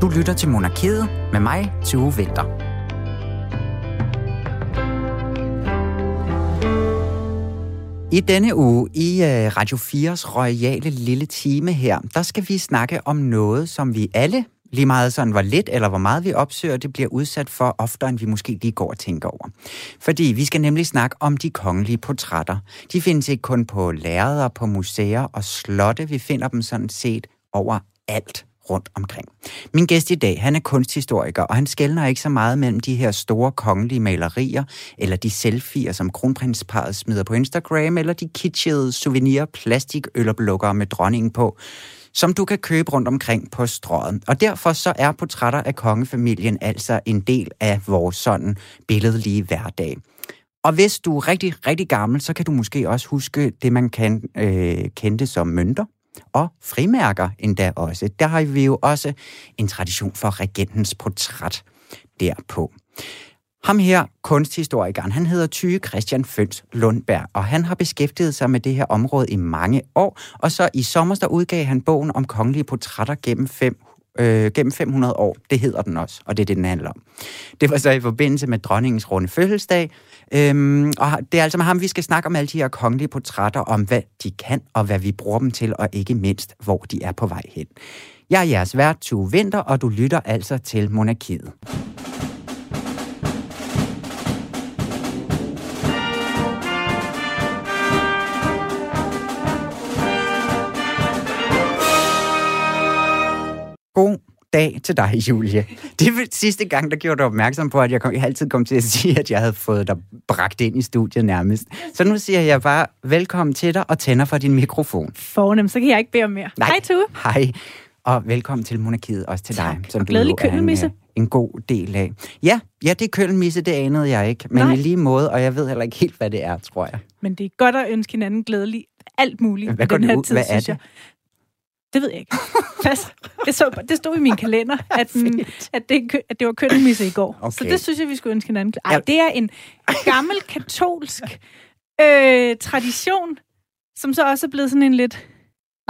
Du lytter til Monarkiet med mig, til Vinter. I denne uge i øh, Radio 4's royale lille time her, der skal vi snakke om noget, som vi alle, lige meget sådan hvor lidt eller hvor meget vi opsøger, det bliver udsat for oftere, end vi måske lige går og tænker over. Fordi vi skal nemlig snakke om de kongelige portrætter. De findes ikke kun på lærreder, på museer og slotte. Vi finder dem sådan set over alt rundt omkring. Min gæst i dag, han er kunsthistoriker, og han skældner ikke så meget mellem de her store kongelige malerier, eller de selfies, som kronprinsparet smider på Instagram, eller de kitschede souvenir plastikøloplukkere med dronningen på, som du kan købe rundt omkring på strøget. Og derfor så er portrætter af kongefamilien altså en del af vores sådan billedlige hverdag. Og hvis du er rigtig, rigtig gammel, så kan du måske også huske det, man kan øh, kendte som mønter og frimærker endda også. Der har vi jo også en tradition for regentens portræt derpå. Ham her, kunsthistorikeren, han hedder Tyge Christian Føns Lundberg, og han har beskæftiget sig med det her område i mange år, og så i sommer der udgav han bogen om kongelige portrætter gennem fem øh, gennem 500 år. Det hedder den også, og det er det, den handler om. Det var så i forbindelse med dronningens runde fødselsdag, øhm, og det er altså med ham, vi skal snakke om alle de her kongelige portrætter, om hvad de kan, og hvad vi bruger dem til, og ikke mindst, hvor de er på vej hen. Jeg er jeres vært, Tue Vinter, og du lytter altså til Monarkiet. God dag til dig, Julie. Det er sidste gang, der gjorde dig opmærksom på, at jeg, kom, jeg altid kom til at sige, at jeg havde fået dig bragt ind i studiet nærmest. Så nu siger jeg bare velkommen til dig og tænder for din mikrofon. Fornemt, så kan jeg ikke bede om mere. Nej. Hej, Tue. Hej, og velkommen til Monarkiet, også til Tak, dig. Som og du glædelig køkkenmisse. øh, en god del af. Ja, ja, det er kølenmisse, det anede jeg ikke. Men Nej. i lige måde, og jeg ved heller ikke helt, hvad det er, tror jeg. Men det er godt at ønske hinanden glædelig alt muligt Hvad den det her ud- tid, hvad er synes jeg. Det ved jeg ikke. Pas. Det, så, det stod i min kalender, at, den, at, det, at det var kønnemisse i går. Okay. Så det synes jeg, vi skulle ønske hinanden. Ej, det er en gammel katolsk øh, tradition, som så også er blevet sådan en lidt...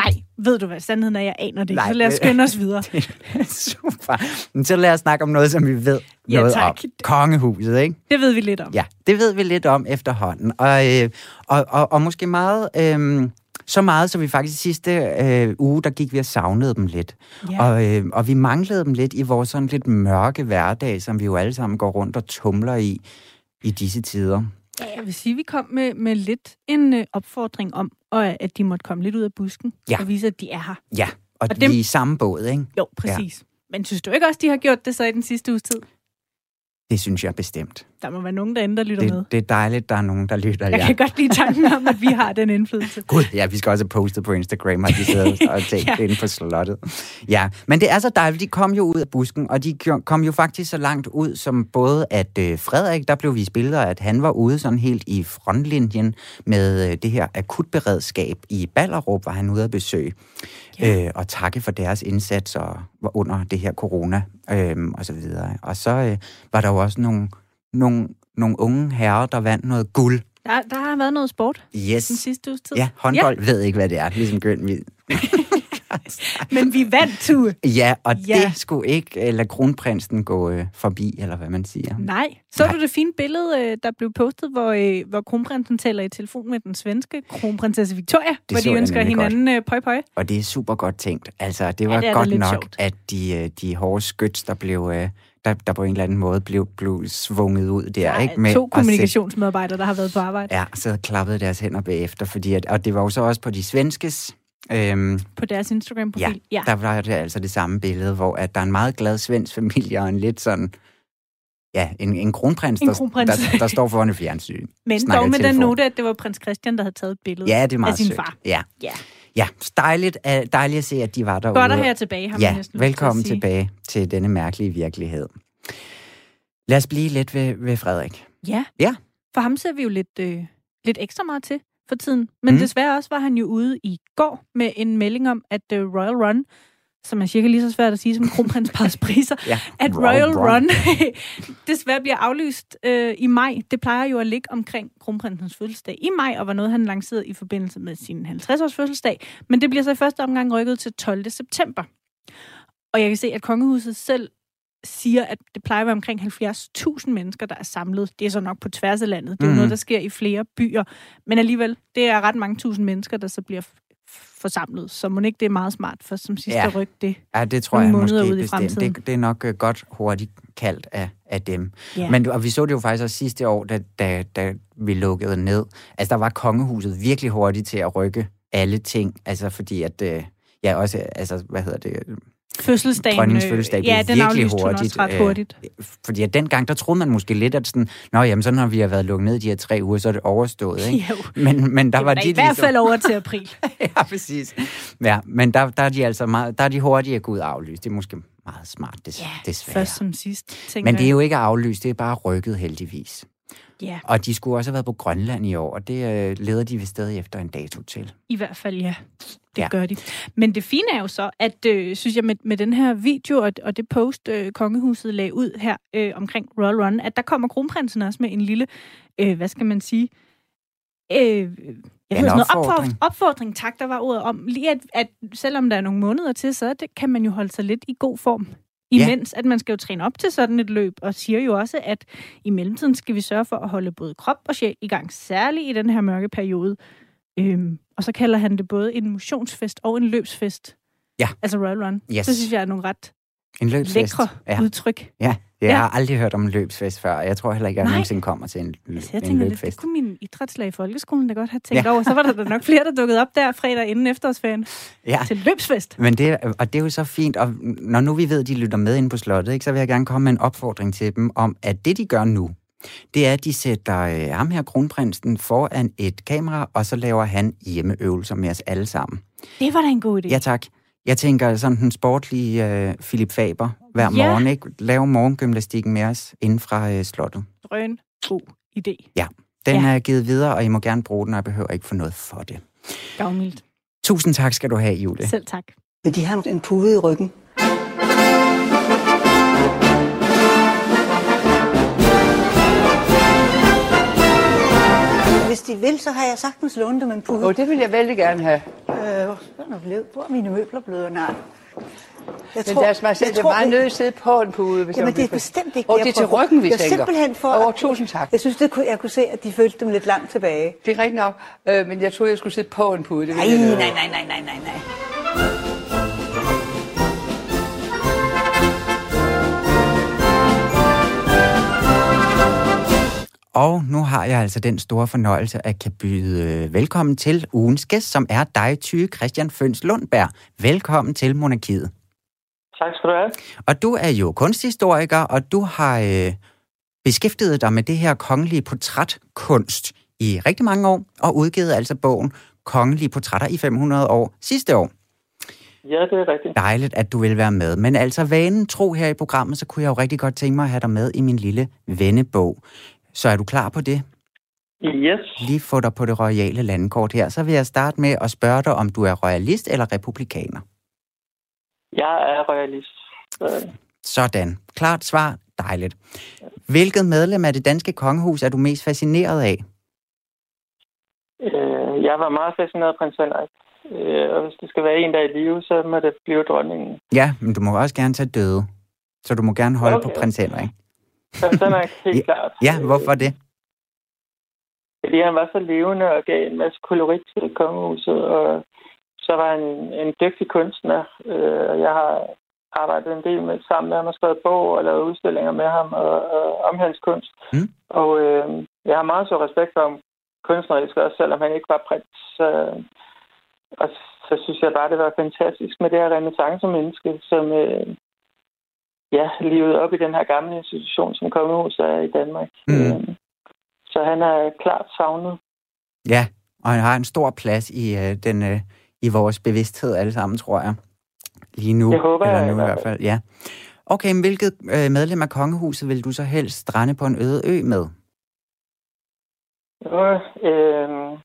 Nej, ved du hvad, sandheden er, jeg aner det ikke. Nej, Så lad os skynde os videre. Super. Men så lad os snakke om noget, som vi ved Ja, noget tak. om. Kongehuset, ikke? Det ved vi lidt om. Ja, det ved vi lidt om efterhånden. Og, øh, og, og, og måske meget... Øh, så meget, så vi faktisk sidste øh, uge, der gik vi og savnede dem lidt. Ja. Og, øh, og vi manglede dem lidt i vores sådan lidt mørke hverdag, som vi jo alle sammen går rundt og tumler i i disse tider. Ja, jeg vil sige, at vi kom med, med lidt en øh, opfordring om, og at de måtte komme lidt ud af busken Ja. og vise, at de er her. Ja, og, Og vi dem- er i samme båd, ikke? Jo, præcis. Ja. Men synes du ikke også, de har gjort det så i den sidste uges tid? Det synes jeg bestemt. Der må være nogen derinde, der lytter med. Det, det er dejligt, der er nogen, der lytter. Jeg ja. kan godt lide tanken om, at vi har den indflydelse. Gud, ja, vi skal også have postet på Instagram, at de sidder og tænkt ja. Inde på slottet. Ja, men det er så dejligt. De kom jo ud af busken, og de kom jo faktisk så langt ud, som både at øh, Frederik, der blev vist billeder, at han var ude sådan helt i frontlinjen med øh, det her akutberedskab i Ballerup, var han ude at besøge. Ja. Øh, og takke for deres indsats og, var under det her corona øh, og så videre. Og så øh, var der jo også nogle, nogle, nogle unge herrer, der vandt noget guld. Der, der har været noget sport Yes. den sidste uges tid. Ja, håndbold ja. ved ikke, hvad det er. Ligesom Gøn Men vi vandt, Tue. Ja, og ja. Det skulle ikke øh, lade kronprinsen gå øh, forbi, eller hvad man siger. Nej. Så Nej. du det fine billede, øh, der blev postet, hvor, øh, hvor kronprinsen taler i telefon med den svenske kronprinsesse Victoria, hvor så de ønsker nemlig godt. hinanden øh, pøj pøj. Og det er super godt tænkt. Altså, det var Ja, det godt nok, sjovt. at de, øh, de hårde skyts, der blev... Øh, der, der på en eller anden måde blev, blev svunget ud der, Der ikke? er to kommunikationsmedarbejdere, der har været på arbejde Ja, så klappet deres hænder bagefter, fordi at, og det var jo så også på de svenskes, øhm, på deres Instagram-profil. ja, der var det altså det samme billede, hvor at der er en meget glad svensk familie og en lidt sådan, ja, en, en kronprins, En der, kronprins. Der, der står foran et fjernsyn. Men dog med den telefon. note, at det var prins Christian, der havde taget et billede Ja, det er meget af sin sødt. far. Ja. Ja. Ja, dejligt, uh, dejligt at se, at de var derude. Godt at have tilbage, har man Ja, næsten til at velkommen sige. tilbage til denne mærkelige virkelighed. Lad os blive lidt ved, ved Frederik. Ja. Ja. For ham ser vi jo lidt, øh, lidt ekstra meget til for tiden. Men mm. desværre også var han jo ude i går med en melding om, at øh, Royal Run, som er cirka lige så svært at sige som kronprinsparets priser, Ja, at Royal Run desværre bliver aflyst øh, i maj. Det plejer jo at ligge omkring kronprinsens fødselsdag i maj, og var noget, han lancerede i forbindelse med sin 50-års fødselsdag. Men det bliver så i første omgang rykket til 12. september. Og jeg kan se, at kongehuset selv siger, at det plejer at være omkring 70.000 mennesker, der er samlet. Det er så nok på tværs af landet. Det er Mhm. noget, der sker i flere byer. Men alligevel, det er ret mange tusind mennesker, der så bliver forsamlet. Så må ikke det er meget smart for som sidste Ja. ryg det. Ja, det tror jeg måske ude i bestemt. Det, det er nok uh, godt hurtigt kaldt af, af dem. Ja. Men og vi så det jo faktisk også sidste år, da, da, da vi lukkede ned. Altså, der var kongehuset virkelig hurtigt til at rykke alle ting. Altså, fordi at... Øh, ja, også, altså, hvad hedder det? Fødselsdagen, Dronningens øh, fødselsdag blev ja, den virkelig hurtigt, også ret øh, hurtigt. Fordi at dengang, der troede man måske lidt, at sådan, Nå, jamen, så når vi har været lukket ned de her tre uger, så er det overstået, ikke? Jo. Men, men der Det var da de i hvert ligesom- fald over til april. ja, præcis. Ja, men der, der er de altså meget, der er de hurtige at gå ud og aflyse. Det er måske meget smart, des, Ja, desværre. først som sidst, Men det er jo ikke aflyst, det er bare rykket heldigvis. Ja, Og de skulle også have været på Grønland i år, og det øh, leder de ved stadig efter en dato til. i hvert fald ja. Det Ja. gør de. Men det fine er jo så, at øh, synes jeg med, med den her video og, og det post, øh, kongehuset lagde ud her øh, omkring Royal Run, at der kommer kronprinsen også med en lille, øh, hvad skal man sige, øh, jeg En ved noget opfordring. opfordring. opfordring, tak, der var ordet om. Lige at, at selvom der er nogle måneder til, så det, kan man jo holde sig lidt i god form. Imens, ja. at man skal jo træne op til sådan et løb, og siger jo også, at i mellemtiden skal vi sørge for at holde både krop og sjæl i gang, særligt i den her mørke periode. Øhm, og så kalder han det både en motionsfest og en løbsfest. Ja. Altså Royal Run. Yes. Det synes jeg er nogle ret En løbsfest. lækre Ja, udtryk. ja. Jeg Ja. har aldrig hørt om en løbsfest før, og jeg tror heller ikke, at jeg Nej. nogensinde kommer til en, Altså, jeg en tænker lidt, det kunne min idrætslærer i folkeskolen da godt have tænkt ja. over. Så var der da nok flere, der dukkede op der fredag inden efterårsferien Ja. til løbsfest. Men det, og det er jo så fint, og når nu vi ved, at de lytter med ind på slottet, ikke, så vil jeg gerne komme med en opfordring til dem om, at det, de gør nu, det er, at de sætter øh, ham her, kronprinsen, foran et kamera, og så laver han hjemmeøvelser med os alle sammen. Det var da en god idé. Ja, tak. Jeg tænker sådan den sportlige øh, Philip Faber hver Ja. morgen, ikke? Lave morgengymnastikken med os inden fra øh, slottet. Drøn god idé. Den Ja. er givet videre, og I må gerne bruge den, og jeg behøver ikke få noget for det. Gavmildt. Tusind tak skal du have, Julie. Selv tak. Men de har en pude i ryggen. Hvis de vil, så har jeg sagtens lånt dem en pude. Og det vil jeg vældig gerne have. Øh, hvor er blevet? Hvor er mine møbler blevet? Nej. Jeg Men lad os bare er meget nødt til at sidde på en pude. Hvis Jamen, det er bestemt ikke Og det er til ryggen, vi Det er tænker. simpelthen for... At- tusind tak. Jeg synes, det kunne, jeg kunne se, at de følte dem lidt langt tilbage. Det er rigtigt nok, øh, men jeg troede, jeg skulle sidde på en pude. Det Nej, nej, nej, nej, nej, nej, nej. Og nu har jeg altså den store fornøjelse at kan byde øh, velkommen til ugens gæst, som er dig, Tyge Christian Føns Lundberg. Velkommen til Monarkiet. Tak skal du have. Og du er jo kunsthistoriker, og du har øh, beskæftiget dig med det her kongelige portrætkunst i rigtig mange år, og udgivet altså bogen Kongelige Portrætter i 500 år sidste år. Ja, det er rigtigt. Dejligt, at du vil være med. Men altså vanen tro her i programmet, så kunne jeg jo rigtig godt tænke mig at have dig med i min lille vennebog. Så er du klar på det? Yes. Lige få dig på det royale landkort her. Så vil jeg starte med at spørge dig, om du er royalist eller republikaner. Jeg er royalist. Så, Sådan. Klart svar. Dejligt. Hvilket medlem af det danske kongehus er du mest fascineret af? øh, jeg var meget fascineret af prins Henrik. Øh, og hvis det skal være en, der er i live, så må det blive dronningen. Ja, men du må også gerne tage døde. Så du må gerne holde. Okay. på prins Henrik. Prins Henrik, helt Ja. klart. Ja, hvorfor det? Fordi han var så levende og gav en masse kolorit til kongehuset, og så var han en dygtig kunstner. Øh, jeg har arbejdet en del med sammen med ham og skrevet bog og lavet udstillinger med ham og, og om hans kunst. Mm. Og øh, jeg har meget så respekt for ham kunstnerisk, også selvom han ikke var prins. Så, og så synes jeg bare, det var fantastisk med det her renaissance-menneske, som øh, ja, levede op i den her gamle institution, som kongehuset er i Danmark. Mm. Øh, så han er klart savnet. Ja, og han har en stor plads i, øh, den, øh, i vores bevidsthed alle sammen, tror jeg. Lige nu. Det håber eller nu i i hvert hvert fald. Ja. Okay, men hvilket øh, medlem af kongehuset vil du så helst strande på en øde ø med? Jo, øh,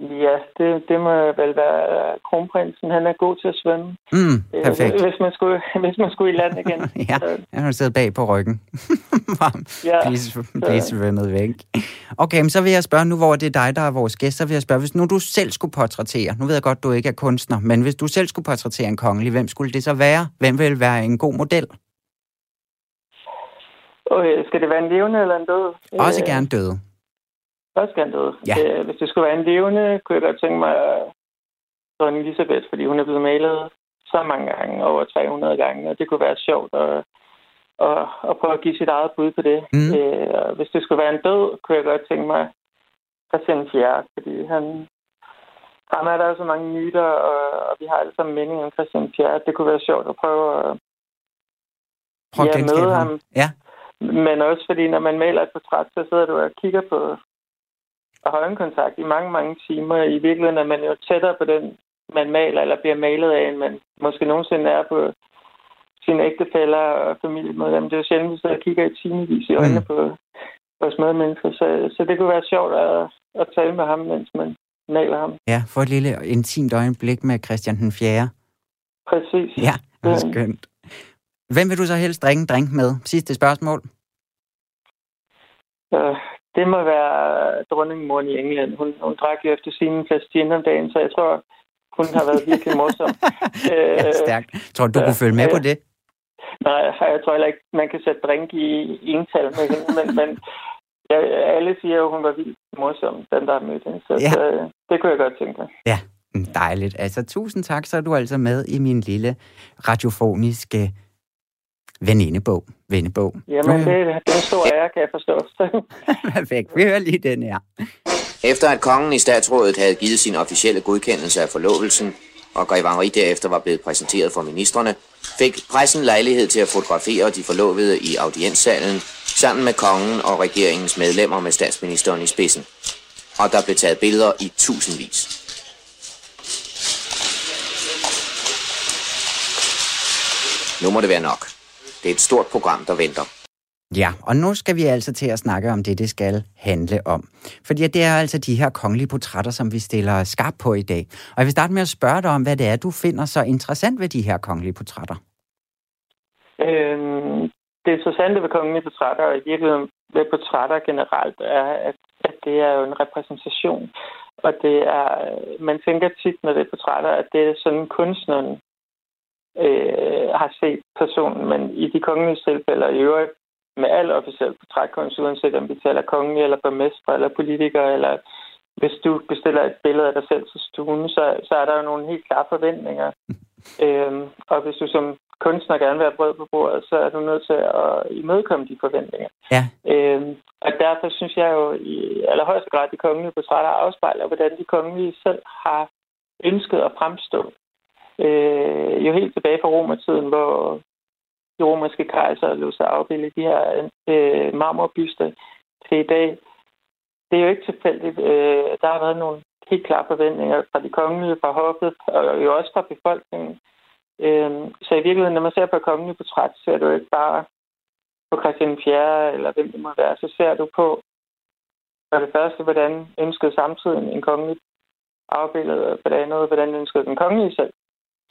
Ja, det, det må vel være kronprinsen. Han er god til at svømme. Mm, perfekt. Øh, hvis, man skulle, hvis man skulle i land igen. ja, han har siddet bag på ryggen. ja, blive, blive svømmet væk. Okay, men så vil jeg spørge nu, hvor det er dig, der er vores gæst, så vil jeg spørge, hvis nu du selv skulle portrættere, nu ved jeg godt, du ikke er kunstner, men hvis du selv skulle portrættere en kongelig, hvem skulle det så være? Hvem vil være en god model? Okay, skal det være en levende eller en død? Også gerne død. Død. Ja. Øh, hvis det skulle være en levende, kunne jeg godt tænke mig dronning Elisabeth, fordi hun er blevet malet så mange gange, over 300 gange, og det kunne være sjovt at, at, at prøve at give sit eget bud på det. Mm. Øh, hvis det skulle være en død, kunne jeg godt tænke mig Christian 4, fordi han, ham er der jo så mange myter, og, og vi har alle sammen mening om Christian 4. Det kunne være sjovt at prøve at Prøv at ja, møde ham. ham. Ja, Men også fordi, når man maler et portræt, så sidder du og kigger på og har øjenkontakt i mange, mange timer. I virkeligheden er man jo tættere på den, man maler eller bliver malet af, end man måske nogensinde er på sine ægtefælder og familiemedlemmer. Det er jo sjældent, vi sidder og kigger i timevis i øjnene mm. på vores medmennesker. Så, så det kunne være sjovt at, at tale med ham, mens man maler ham. ja, for et lille intimt øjeblik med Christian den 4. Præcis. Ja, det er skønt. Hvem vil du så helst drikke en drink med? Sidste spørgsmål. Øh, det må være dronningmoren i England. Hun, hun drak jo efter sin flaske gin om dagen, så jeg tror, hun har været virkelig morsom. Ja, stærkt. Tror du, du kunne følge med på det? Nej, jeg tror heller ikke, man kan sætte drink i ental med hende, men, men ja, alle siger jo, hun var vildt morsom, den der mødte hende. Så, Ja. så det kunne jeg godt tænke mig. Ja, mm, dejligt. Altså, tusind tak, så er du altså med i min lille radiofoniske venindebog. Vennebog. Jamen, det, det er en stor ære, kan jeg forstå. Perfekt. Vi hører lige den her. Efter at kongen i statsrådet havde givet sin officielle godkendelse af forlovelsen, og Grev Henri derefter var blevet præsenteret for ministerne, fik pressen lejlighed til at fotografere de forlovede i audienssalen sammen med kongen og regeringens medlemmer med statsministeren i spidsen. Og der blev taget billeder i tusindvis. Nu må det være nok. Det er et stort program, der venter. Ja, og nu skal vi altså til at snakke om det, det skal handle om. Fordi det er altså de her kongelige portrætter, som vi stiller skarp på i dag. Og jeg vil starte med at spørge dig om, hvad det er, du finder så interessant ved de her kongelige portrætter. Øhm, det interessante ved kongelige portrætter, og i virkeligheden ved portrætter generelt, er, at, at det er jo en repræsentation. Og det er, man tænker tit, når det er portrætter, at det er sådan kunstneren øh, har set personen, men i de kongelige tilfælde, og i øvrigt med al officiel portrætkunst, uanset om vi taler kongelige, eller borgmestre, eller politikere, eller hvis du bestiller et billede af dig selv til stuen, så, så er der jo nogle helt klare forventninger. øhm, og hvis du som kunstner gerne vil have brød på bordet, så er du nødt til at imødekomme de forventninger. Ja. Øhm, og derfor synes jeg jo i allerhøjeste grad, at de kongelige portrætter afspejler, hvordan de kongelige selv har ønsket at fremstå. Øh, jo helt tilbage fra romertiden, hvor de romerske kejser lå sig afbilde de her øh, marmorbyster til i dag. Det er jo ikke tilfældigt. Øh, der har været nogle helt klare forventninger fra de kongelige, fra hoffet, og jo også fra befolkningen. Øh, så i virkeligheden, når man ser på et kongelige portræt, ser du ikke bare på Christian 4. eller hvem det må være, så ser du på for det første, hvordan ønskede samtiden en kongelig afbillede, og for det andet, hvordan ønskede den kongelige selv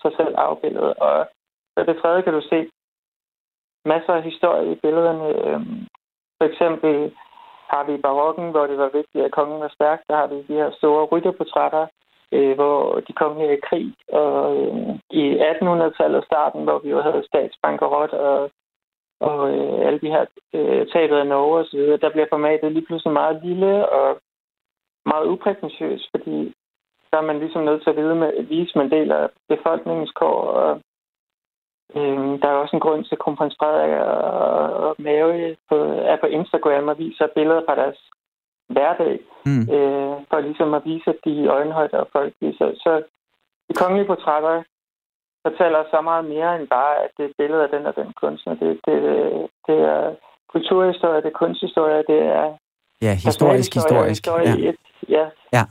sig selv afbildet. Og for det tredje kan du se masser af historie i billederne. Øhm, for eksempel har vi barokken, hvor det var vigtigt, at kongen var stærk. Der har vi de her store rytterportrætter, øh, hvor de kongelige her i krig. Og øh, i 1800-tallet starten, hvor vi jo havde statsbankerot og, og øh, alle de her øh, tabet af Norge osv., der bliver formatet lige pludselig meget lille og meget uprætentiøst, fordi der er man ligesom nødt til at vide med, vise med en del af befolkningens kår, og Øhm, der er også en grund til, at kronprins Frederik og, og Mary på, er på Instagram og viser billeder fra deres hverdag, Mm. øh, for ligesom at vise, at de er i øjenhøjde og folkelige. Så, så de kongelige portrætter fortæller så meget mere end bare, at det er et billede af den og den kunstner. Det, det, det er kulturhistorie, det er kunsthistorie, det er Ja, historisk, historisk. Historie Ja. et, ja. Ja.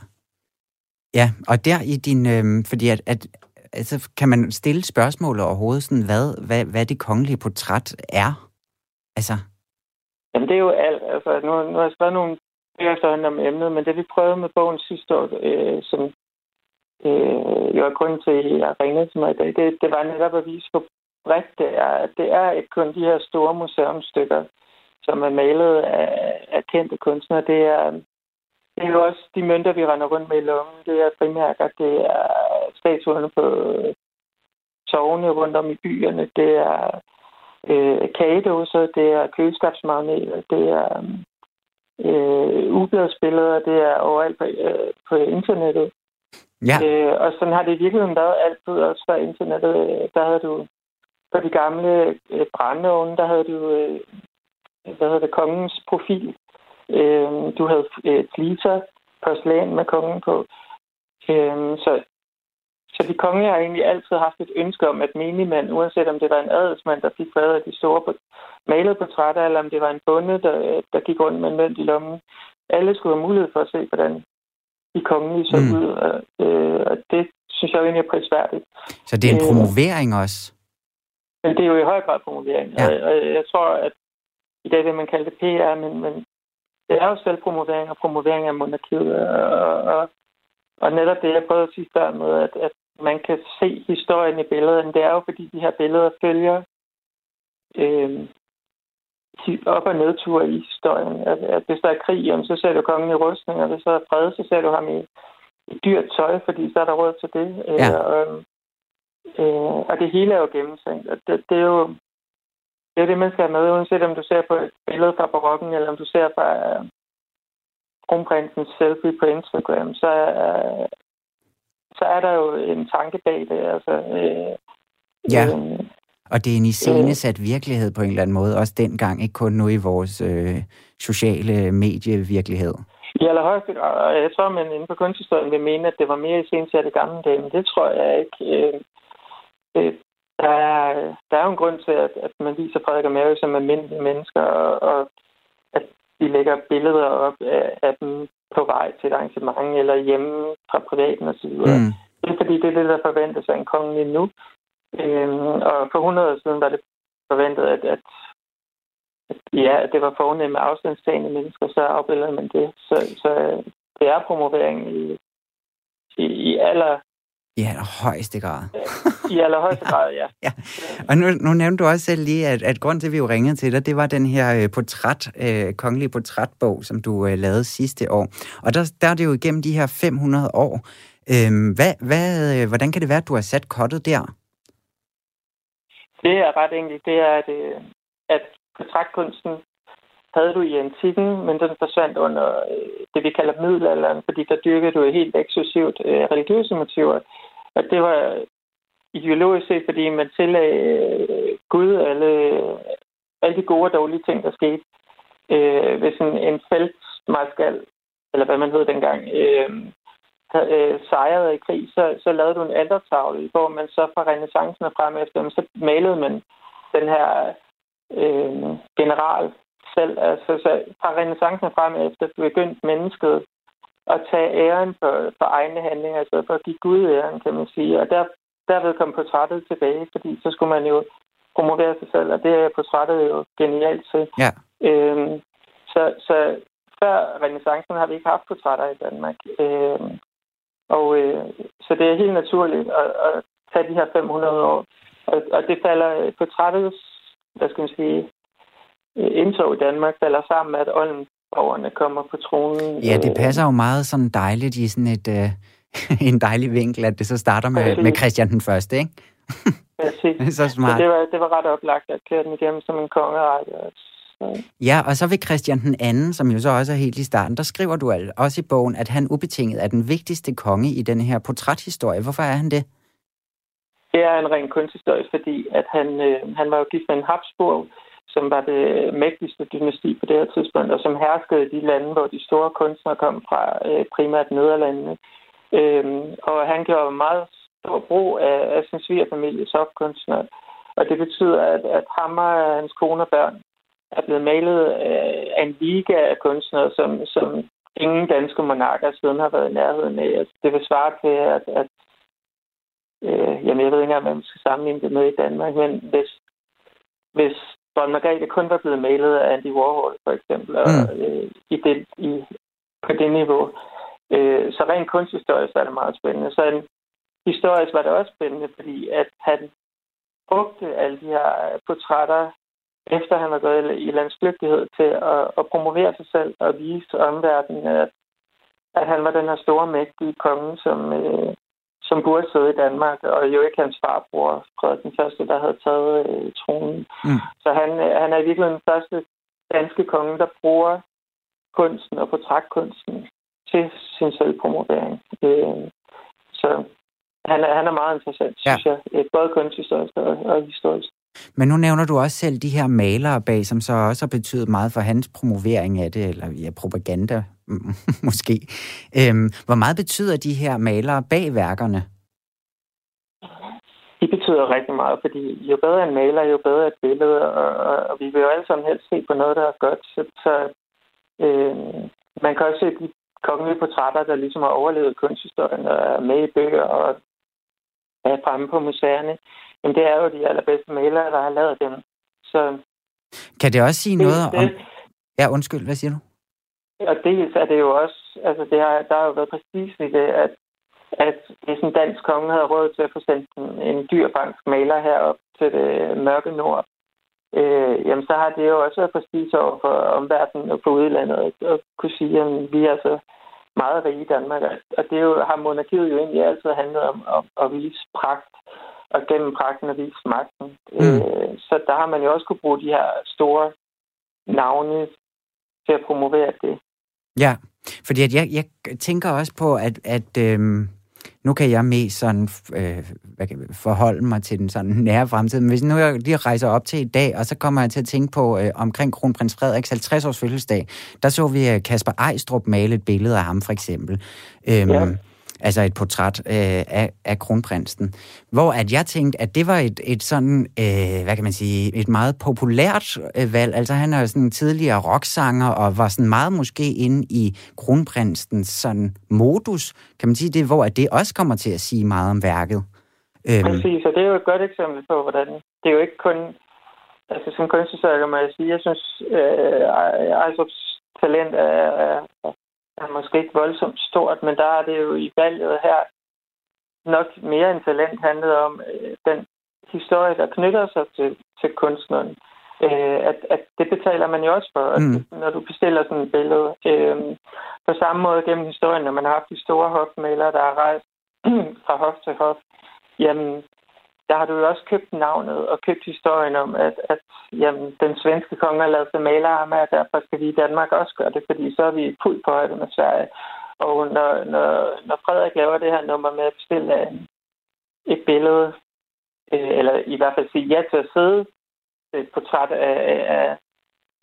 Ja, og der i din... Øh, fordi at, at altså, kan man stille spørgsmålet overhovedet, sådan, hvad, hvad, hvad det kongelige portræt er? Altså, Jamen, det er jo alt. Altså, nu, nu har jeg skrevet nogle bøger efterhånden om emnet, men det vi prøvede med bogen sidste år, øh, som øh, jo er grunden til, at jeg ringede til mig i dag, det, det var netop at vise, hvor bredt det er. Det er ikke kun de her store museumstykker, som er malet af, af kendte kunstnere. Det er, det er jo også de mønter, vi render rundt med i lommen. Det er frimærker, det er statuerne på tårne rundt om i byerne, det er øh, kagedåser, det er køleskabsmagneter, det er øh, ubladsbilleder, det er overalt på, øh, på internettet. Ja. Øh, og sådan har det i virkeligheden været altid, også før internettet. Der havde du på de gamle øh, brændeovne, der havde du, øh, hvad hedder det, kongens profil. Øh, du havde øh, fliser, porcelæn med kongen på. Øh, så så de kongelige har egentlig altid haft et ønske om, at menigmand, uanset om det var en adelsmand, der fik fred af de store malede portrætter, eller om det var en bonde, der, der gik rundt med en mønt i lommen, alle skulle have mulighed for at se, hvordan de kongelige så mm. ud. Og, øh, og det synes jeg jo egentlig er prisværdigt. Så det er en øh, promovering også? Men det er jo i høj grad promovering. Ja. Og, og jeg tror, at i dag vil man kalde det PR, men, men det er jo selvpromovering og promovering af monarkiet. Og, og, og netop det, jeg prøvede at sige før med, at, at man kan se historien i billederne, det er jo fordi de her billeder følger øh, op- og nedture i historien. At, at hvis der er krig, jamen, så ser du kongen i rustning, og hvis der er fred, så ser du ham i, i dyrt tøj, fordi så er der råd til det. Ja. Øh, og, øh, og det hele er jo gennemtænkt. Det, det er jo det, er det, man skal have med, uanset om du ser på et billede fra barokken, eller om du ser fra uh, kronprinsens selfie på Instagram, så uh, så er der jo en tanke bag det. Altså, øh, ja, øh, og det er en iscenesat øh, virkelighed på en eller anden måde, også dengang, ikke kun nu i vores øh, sociale medievirkelighed. I allerhøjeste grad, og jeg tror, man inden for kunsthistorien vil mene, at det var mere iscenesat i gamle dage, men det tror jeg ikke. Øh, øh, der, er, der er jo en grund til, at, at man viser Frederik og Mary som almindelige mennesker, og, og at de lægger billeder op af, af dem på vej til et arrangement eller hjemme fra privaten osv. Mm. Det er fordi, det er det, der forventes af en konge nu. Øhm, og for 100 år siden var det forventet, at, at, at ja, det var fornemme afstandstagende mennesker, så afbilder man det. Så, så det er promovering i, i, i aller i allerhøjeste grad. I allerhøjeste grad, ja. ja. Og nu, nu nævnte du også selv lige, at, at grund til, at vi jo ringede til dig, det var den her øh, portræt, øh, kongelige portrætbog, som du øh, lavede sidste år. Og der, der er det jo igennem de her 500 år. Øh, hvad, hvad, øh, hvordan kan det være, at du har sat kottet der? Det er ret enkelt. Det er, at, øh, at portrætkunsten havde du i antikken, men den forsvandt under øh, det, vi kalder middelalderen, fordi der dyrkede du helt eksklusivt øh, religiøse motiver. Og det var ideologisk set, fordi man tillagde øh, Gud alle, alle de gode og dårlige ting, der skete. Øh, hvis en, en feltmarskal, eller hvad man hed dengang, øh, havde, øh, sejrede i krig, så, så lavede du en altertavle, hvor man så fra renaissancen og frem efter, så malede man den her øh, general selv. Altså, så fra renaissancen frem efter begyndte mennesket at tage æren for, for egne handlinger, altså for at give Gud æren, kan man sige. Og der, derved kom portrættet tilbage, fordi så skulle man jo promovere sig selv, og det er portrættet jo genialt til. Ja. Øhm, så, så før renaissancen har vi ikke haft portrætter i Danmark. Øhm, og øh, så det er helt naturligt at, at tage de her 500 år. Og, og det falder portrættets, hvad skal man sige, indtog i Danmark falder sammen med, at Oldenborgerne kommer på tronen. Ja, det passer jo meget sådan dejligt i sådan et, uh, en dejlig vinkel, at det så starter med, med Christian den Første, ikke? Præcis. så smart. Så det, var, det var ret oplagt at køre den igennem som en kongerække. Ja, og så vil Christian den anden, som jo så også er helt i starten, der skriver du også i bogen, at han ubetinget er den vigtigste konge i den her portræthistorie. Hvorfor er han det? Det er en ren kunsthistorie, fordi at han, øh, han var jo gift med en Habsburg, som var det mægtigste dynasti på det her tidspunkt, og som herskede i de lande, hvor de store kunstnere kom fra, øh, primært Nederlandene. Øhm, og han gjorde meget stor brug af, af sin svigerfamilies opkunstnere. Og det betyder, at, at ham og hans kone og børn er blevet malet af en liga af kunstnere, som, som ingen danske monarker siden har været i nærheden af. Altså, det vil svare til, at, at øh, jamen, jeg ved ikke engang, hvad man skal sammenligne det med i Danmark, men hvis, hvis Dronning Margrethe kun var blevet malet af Andy Warhol, for eksempel, og, mm. øh, i, det, i på det niveau. Øh, så rent kunsthistorisk er det meget spændende. Så en, historisk var det også spændende, fordi at han brugte alle de her portrætter, efter han var gået i landsklygtighed, til at, at promovere sig selv og vise omverdenen, at, at han var den her store, mægtige konge, som, øh, som burde sidde i Danmark, og jo ikke hans farbror, Frederik den første, der havde taget øh, tronen. Mm. Så han, han er i virkeligheden den første danske konge, der bruger kunsten og portrætkunsten til sin selvpromovering. Øh, så han er, han er meget interessant, ja. synes jeg. Både kunsthistorisk og, og historisk. Men nu nævner du også selv de her malere bag, som så også har betydet meget for hans promovering af det, eller ja, propaganda måske. Øhm, hvor meget betyder de her malere bag værkerne? De betyder rigtig meget, fordi jo bedre en maler, jo bedre et billede, og, og, vi vil jo alle sammen helst se på noget, der er godt. Så, så øh, man kan også se de kongelige portrætter, der ligesom har overlevet kunsthistorien og er med i bøger og er fremme på museerne. Men det er jo de allerbedste malere, der har lavet dem. Så kan det også sige det, noget om... Ja, undskyld, hvad siger du? Og dels er det jo også, altså det har, der har jo været præcis i det, at, at hvis en dansk konge havde råd til at få sendt en, en dyrbansk maler herop til det mørke nord, øh, jamen så har det jo også været præcis over for omverdenen og på udlandet at, kunne sige, at vi er altså meget rige i Danmark. Og det jo, har monarkiet jo egentlig altid handlet om, om at vise pragt og gennem pragten at vise magten. Mm. Øh, så der har man jo også kunne bruge de her store navne til at promovere det. Ja, fordi at jeg, jeg tænker også på, at, at øhm, nu kan jeg mest sådan, øh, hvad kan, forholde mig til den sådan nære fremtid, men hvis nu jeg lige rejser op til i dag, og så kommer jeg til at tænke på øh, omkring kronprins Frederiks 50-års fødselsdag, der så vi øh, Kasper Ejstrup male et billede af ham for eksempel. Øhm, ja altså et portræt øh, af, af kronprinsen, hvor at jeg tænkte, at det var et, et sådan, øh, hvad kan man sige, et meget populært øh, valg. Altså han er jo sådan en tidligere rocksanger, og var sådan meget måske inde i kronprinsens sådan modus, kan man sige det, hvor at det også kommer til at sige meget om værket. Øhm. Præcis, og det er jo et godt eksempel på, hvordan det er jo ikke kun, altså som kunsthistoriker må jeg sige, jeg synes, øh, Ejstrups talent er, er, er måske ikke voldsomt stort, men der er det jo i valget her nok mere end talent handlet om øh, den historie, der knytter sig til, til kunstneren. Øh, at, at det betaler man jo også for, mm. når du bestiller sådan et billede. Øh, på samme måde gennem historien, når man har haft de store hofmalere, der har rejst fra hof til hof, jamen, der har du jo også købt navnet og købt historien om, at, at jamen, den svenske konge har lavet sig maler ham, og derfor skal vi i Danmark også gøre det, fordi så er vi fuldt på højde med Sverige. Og når, når, når Frederik laver det her nummer med at bestille et billede, øh, eller i hvert fald sige ja til at sidde et portræt af, af,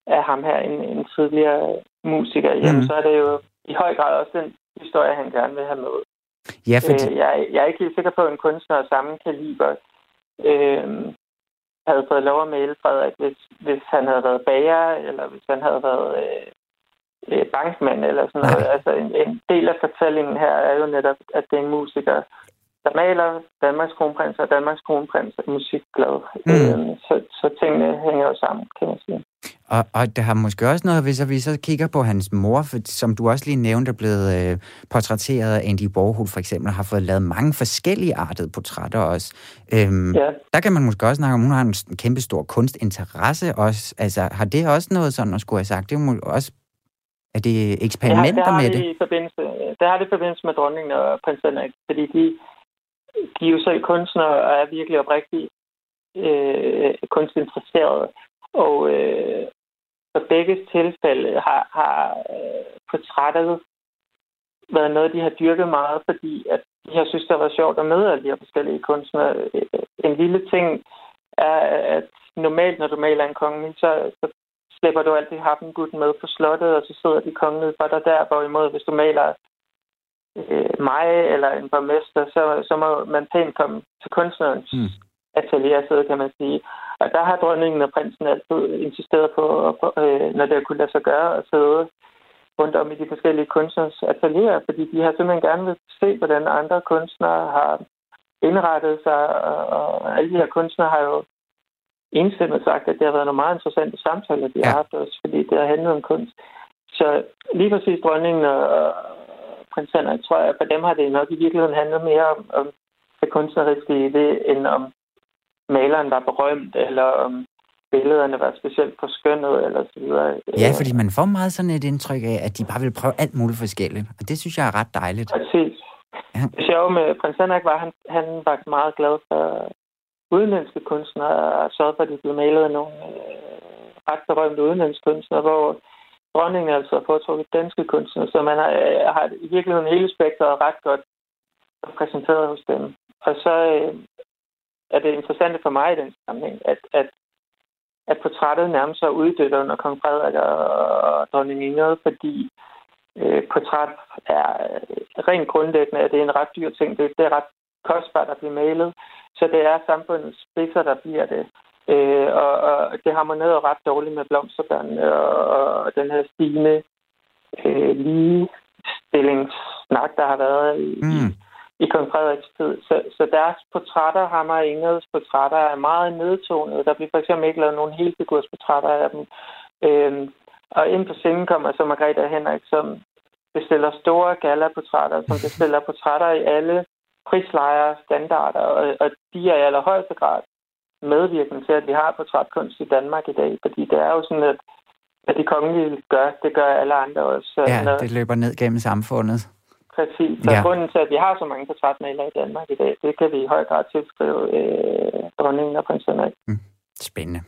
af ham her, en, en tidligere musiker, jamen, mm. så er det jo i høj grad også den historie, han gerne vil have med. Ja, fordi... øh, jeg, jeg er ikke helt sikker på, at en kunstner af samme kaliber øh, havde fået lov at male Frederik, hvis, hvis han havde været bager, eller hvis han havde været øh, øh, bankmand, eller sådan noget. Altså, en, en del af fortællingen her er jo netop, at det er en musiker, der maler Danmarks kronprins, og Danmarks kronprins er musikglad. Mm. Øh, så, så tingene hænger jo sammen, kan man sige. Og, og det har måske også noget, hvis vi så kigger på hans mor, for, som du også lige nævnte, er blevet øh, portrætteret af Andy Warhol for eksempel, har fået lavet mange forskellige artede portrætter også. Øhm, ja. Der kan man måske også snakke om, hun har en kæmpe stor kunstinteresse også. Altså, har det også noget sådan at skulle have sagt? Det er også er det eksperimenter ja, det med det? I forbindelse, det har det i forbindelse med dronningen og prins Henrik, fordi de, de er jo selv kunstnere og er virkelig oprigtigt øh, kunstinteresserede. Og øh, for begge tilfælde har, har øh, portrættet været noget, de har dyrket meget, fordi at de har synes, det var sjovt at møde alle de her forskellige kunstnere. Øh, en lille ting er, at normalt, når du maler en konge, så, så slipper du altid gutten med på slottet, og så sidder de kongelige for dig der, hvorimod hvis du maler øh, mig eller en borgmester, så, så må man pænt komme til kunstnerens mm atelier sidde, kan man sige. Og der har dronningen og prinsen altid insisteret på, øh, når det kunne lade sig gøre, at sidde rundt om i de forskellige kunstners atelier, fordi de har simpelthen gerne vil se, hvordan andre kunstnere har indrettet sig, og, og alle de her kunstnere har jo enstemmigt sagt, at det har været nogle meget interessante samtaler, de ja. har haft også, fordi det har handlet om kunst. Så lige præcis dronningen og prins Henrik, tror jeg, for dem har det nok i virkeligheden handlet mere om, om det kunstneriske i det, end om maleren var berømt, eller om billederne var specielt på skønnet, eller så videre. Ja, fordi man får meget sådan et indtryk af, at de bare vil prøve alt muligt forskelligt, og det synes jeg er ret dejligt. Præcis. Ja. Det sjove med prins Henrik var, at han, han var meget glad for udenlandske kunstnere, og så for, at de blev malet af nogle øh, ret berømte udenlandske kunstnere, hvor dronningen altså har foretrukket danske kunstnere, så man har, øh, har i virkeligheden hele spektret ret godt repræsenteret hos dem. Og så øh, er det interessante for mig i den sammenhæng, at, at, at portrættet nærmest er uddødt under kong Frederik og dronning Ingrid, fordi øh, portræt er øh, rent grundlæggende, at det er en ret dyr ting. Det, det er ret kostbart at blive malet. Så det er samfundets spidser, der bliver det. Øh, og, og det harmonerer ret dårligt med blomsterbørnene og, og den her stigende øh, ligestillingssnak, der har været i, mm i kong Frederiks tid. Så, så deres portrætter, ham og Ingrids portrætter, er meget nedtonet. Der bliver for eksempel ikke lavet nogen helfigursportrætter af dem. Øh, og ind på scenen kommer så Margrethe Henrik, som bestiller store gala-portrætter, som bestiller portrætter i alle prislejre standarder, og, og de er i allerhøjeste grad medvirkende til, at vi har portrætkunst i Danmark i dag, fordi det er jo sådan, at, at de kongelige gør, det gør alle andre også. Ja, når, det løber ned gennem samfundet. Præcis. Så ja. grunden til, at vi har så mange portrætmalere i Danmark i dag, det kan vi i høj grad tilskrive øh, dronningen og prins Henrik. Mm. Spændende.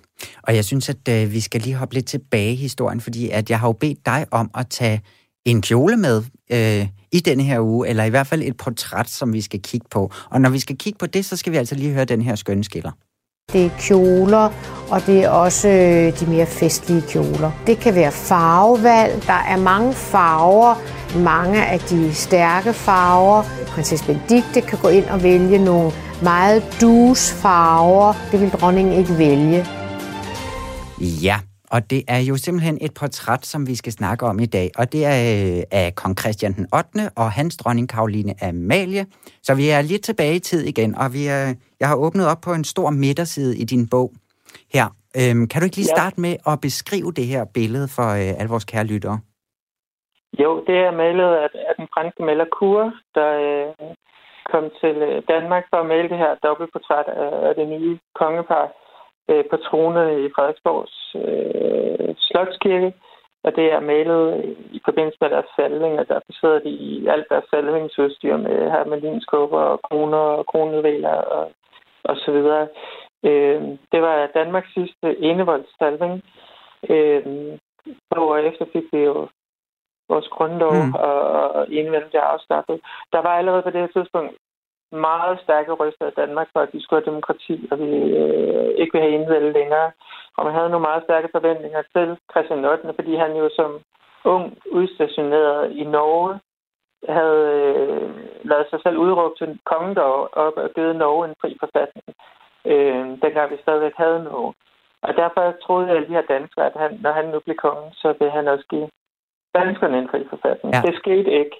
Og jeg synes, at øh, vi skal lige hoppe lidt tilbage i historien, fordi at jeg har jo bedt dig om at tage en kjole med øh, i denne her uge, eller i hvert fald et portræt, som vi skal kigge på. Og når vi skal kigge på det, så skal vi altså lige høre den her skønne skiller. Det er kjoler, og det er også øh, de mere festlige kjoler. Det kan være farvevalg. Der er mange farver, mange af de stærke farver. Prinsesse Benedikte kan gå ind og vælge nogle meget dus farver. Det vil dronningen ikke vælge. Ja, og det er jo simpelthen et portræt, som vi skal snakke om i dag, og det er øh, af kong Christian den 8. og hans dronning Karoline Amalie. Så vi er lidt tilbage i tid igen, og vi er, jeg har åbnet op på en stor midterside i din bog her. Øhm, kan du ikke lige ja. starte med at beskrive det her billede for øh, alle vores kære lyttere? Jo, det er malet af, af den franske maler Kur, der øh, kom til øh, Danmark for at male det her dobbeltportræt af, af det nye kongepar øh, på tronerne i Frederiksborgs øh, Slotskirke. Og det er malet i forbindelse med deres salving, og der sidder de i alt deres salvingsudstyr med hermelinskåber og kroner og kronedvæler og, og så videre. Øh, det var Danmarks sidste enevoldssalving. Øh, efter fik vi jo vores grundlov, mm. og, og enevælden blev afskaffet. Der var allerede på det her tidspunkt meget stærke røster i Danmark for, at de skulle have demokrati, og vi øh, ikke vil have enevælde længere. Og man havde nogle meget stærke forventninger til Christian 8., fordi han jo som ung udstationeret i Norge havde øh, lavet sig selv udråbe til kongen op og givet Norge en fri forfatning, øh, dengang vi stadigvæk havde Norge. Og derfor troede at de her danskere, at han, når han nu blev kongen, så vil han også give danskerne en fri forfatning. Ja. Det skete ikke.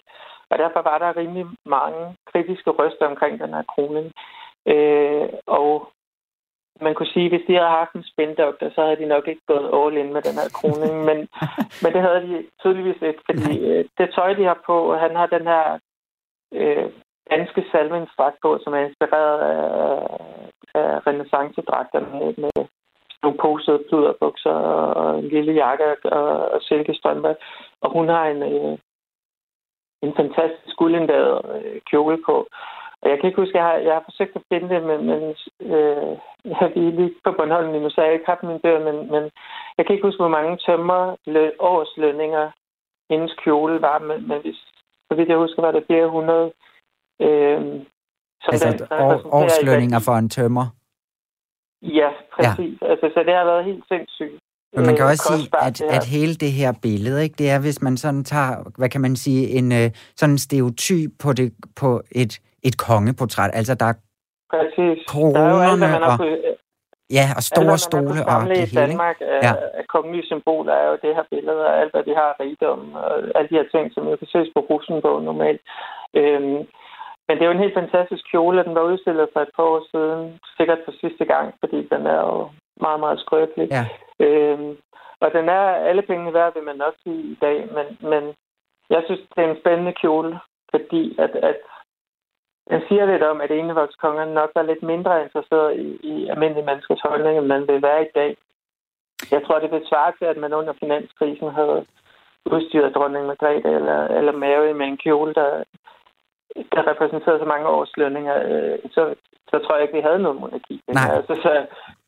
Og derfor var der rimelig mange kritiske røster omkring den her kroning. Øh, og man kunne sige, at hvis de havde haft en spindoktor, så havde de nok ikke gået all in med den her kroning. men, men det havde de tydeligvis ikke, fordi øh, det tøj, de har på, han har den her øh, danske salvingsdragt på, som er inspireret af, af renaissancedragter med, med nogle posede pluderbukser og en lille jakke og, og silkestrømper. Og hun har en, øh, en fantastisk guldindladet øh, kjole på. Og jeg kan ikke huske, jeg har, jeg har forsøgt at finde det, men, men øh, jeg har lige på Bornholm nu, så jeg ikke haft min dør, men, men jeg kan ikke huske, hvor mange tømmer årslønninger hendes kjole var, men, men hvis, så vidt jeg husker, var det 400. Øh, som altså den, år, årslønninger for en tømmer? Ja, præcis. Ja. Altså, så det har været helt sindssygt. Men man kan øh, også sige, at, at hele det her billede, ikke, det er, hvis man sådan tager, hvad kan man sige, en øh, sådan en stereotyp på, det, på et, et kongeportræt. Altså, der er Præcis. koronerne der er jo alt, og... Ja, og store alt, stole og det hele. Danmark ja. er kongelige symboler er jo det her billede, og alt, hvad de har rigdom, og alle de her ting, som jo kan ses på Rosenborg normalt. Øhm, men det er jo en helt fantastisk kjole, den var udstillet for et par år siden, sikkert for sidste gang, fordi den er jo meget, meget skrøbelig. Ja. Øhm, og den er alle penge værd, vil man nok sige i dag, men, men jeg synes, det er en spændende kjole, fordi at, at den siger lidt om, at enevoldskongerne nok er lidt mindre interesseret i, i almindelige menneskers holdning, end man vil være i dag. Jeg tror, det vil svare til, at man under finanskrisen havde udstyret dronning Margrethe eller, eller Mary med en kjole, der, der repræsenterede så mange års lønninger, øh, så, så tror jeg ikke, vi havde noget monarki. Nej. Altså, så,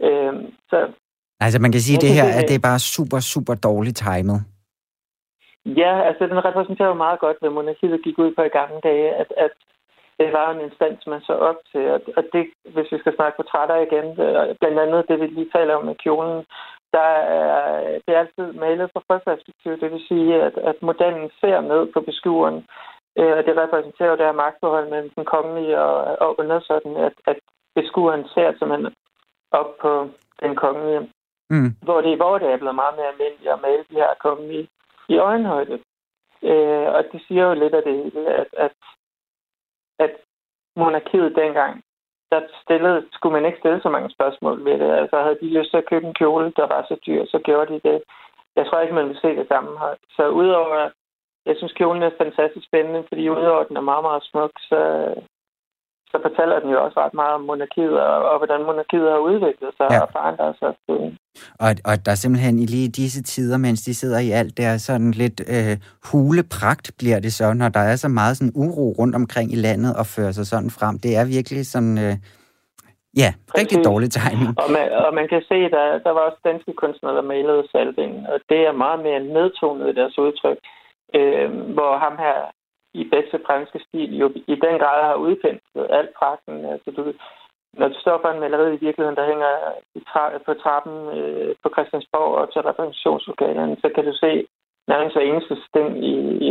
øh, så, altså man kan sige, at det her at det er bare super, super dårligt timet. Ja, altså den repræsenterer jo meget godt, hvad monarkiet gik ud på i gamle dage, at, at det var en instans, man så op til. Og, og det, hvis vi skal snakke portrætter igen, blandt andet det, vi lige taler om med kjolen, der er, det er altid malet fra frøperspektiv. Det vil sige, at, at modellen ser ned på beskueren, øh, og det repræsenterer jo det her magtforhold mellem den kongelige og, og undersøgten, at, at beskueren ser simpelthen op på den kongelige. Mm. Hvor det i vores dag er blevet meget mere almindeligt at male de her kongelige i øjenhøjde. Øh, og det siger jo lidt af det hele, at, at, at monarkiet dengang, der stillede, skulle man ikke stille så mange spørgsmål ved det. Altså havde de lyst til at købe en kjole, der var så dyr, så gjorde de det. Jeg tror ikke, man vil se det samme. Så udover, jeg synes kjolen er fantastisk spændende, fordi udover den er meget, meget smuk, så, så fortæller den jo også ret meget om monarkiet, og, og hvordan monarkiet har udviklet sig ja. og forandret sig. Og, og der er simpelthen i lige disse tider, mens de sidder i alt, det er sådan lidt øh, hulepragt bliver det så, når der er så meget sådan uro rundt omkring i landet og fører sig sådan frem. Det er virkelig sådan... Øh, Ja, Præcis. rigtig dårlig timing. Og man, og man kan se, der, der var også danske kunstnere, der malede salvingen, og det er meget mere nedtonet i deres udtryk, øh, hvor ham her i bedste franske stil jo i den grad har udkendt alt pragten. Altså, du, når du står for en maleri i virkeligheden, der hænger i tra- på trappen øh, på Christiansborg og til repræsentationslokalerne, så kan du se nærmest hver eneste sting i, i,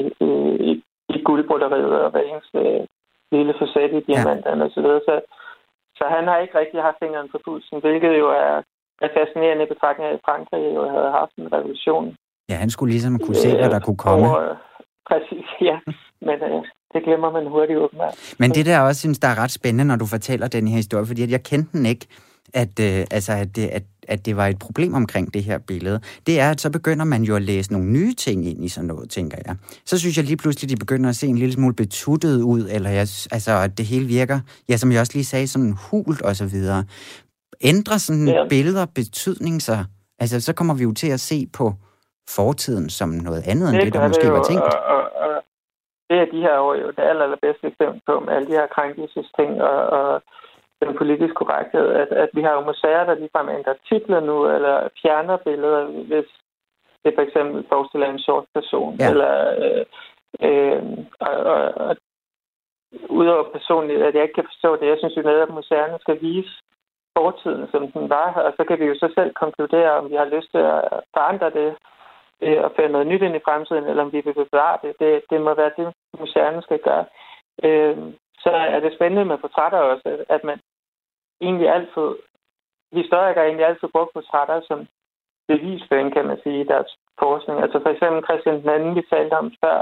i, i guldbroderiet og hver eneste øh, lille facet i diamanterne ja. osv. Så, så, så han har ikke rigtig haft fingeren på pulsen, hvilket jo er, er fascinerende i betragtning af, at Frankrig jo havde haft en revolution. Ja, han skulle ligesom kunne se, hvad der kunne komme. Over, præcis, ja. Men øh, det glemmer man hurtigt åbenbart. Men det der også synes, der er ret spændende, når du fortæller den her historie, fordi jeg kendte den ikke, at, øh, altså, at, det, at, at det var et problem omkring det her billede, det er, at så begynder man jo at læse nogle nye ting ind i sådan noget, tænker jeg. Så synes jeg lige pludselig, de begynder at se en lille smule betuttet ud, eller jeg, altså, at det hele virker, ja, som jeg også lige sagde, sådan hult og så videre. Ændrer sådan ja. billeder betydning sig? Altså, så kommer vi jo til at se på fortiden som noget andet, end det, der måske var tænkt. Og, og, det er de her år jo det aller, allerbedste eksempel på med alle de her krænkelsesting og, og den politiske korrekthed, at, at vi har jo museer, der ligefrem ændrer titler nu, eller fjerner billeder, hvis det for eksempel forestiller en sort person. Ja. Eller, øh, øh, og, og, og udover personligt, at jeg ikke kan forstå det, jeg synes jo netop, at museerne skal vise fortiden, som den var, og så kan vi jo så selv konkludere, om vi har lyst til at forandre det øh, og føre noget nyt ind i fremtiden, eller om vi vil bevare det. Det, det må være det, museerne skal gøre. Øh, så er det spændende med portrætter også, at man egentlig altid, historikere egentlig altid brugt portrætter som bevisføring, kan man sige, i deres forskning. Altså for eksempel Christian den anden, vi talte om før,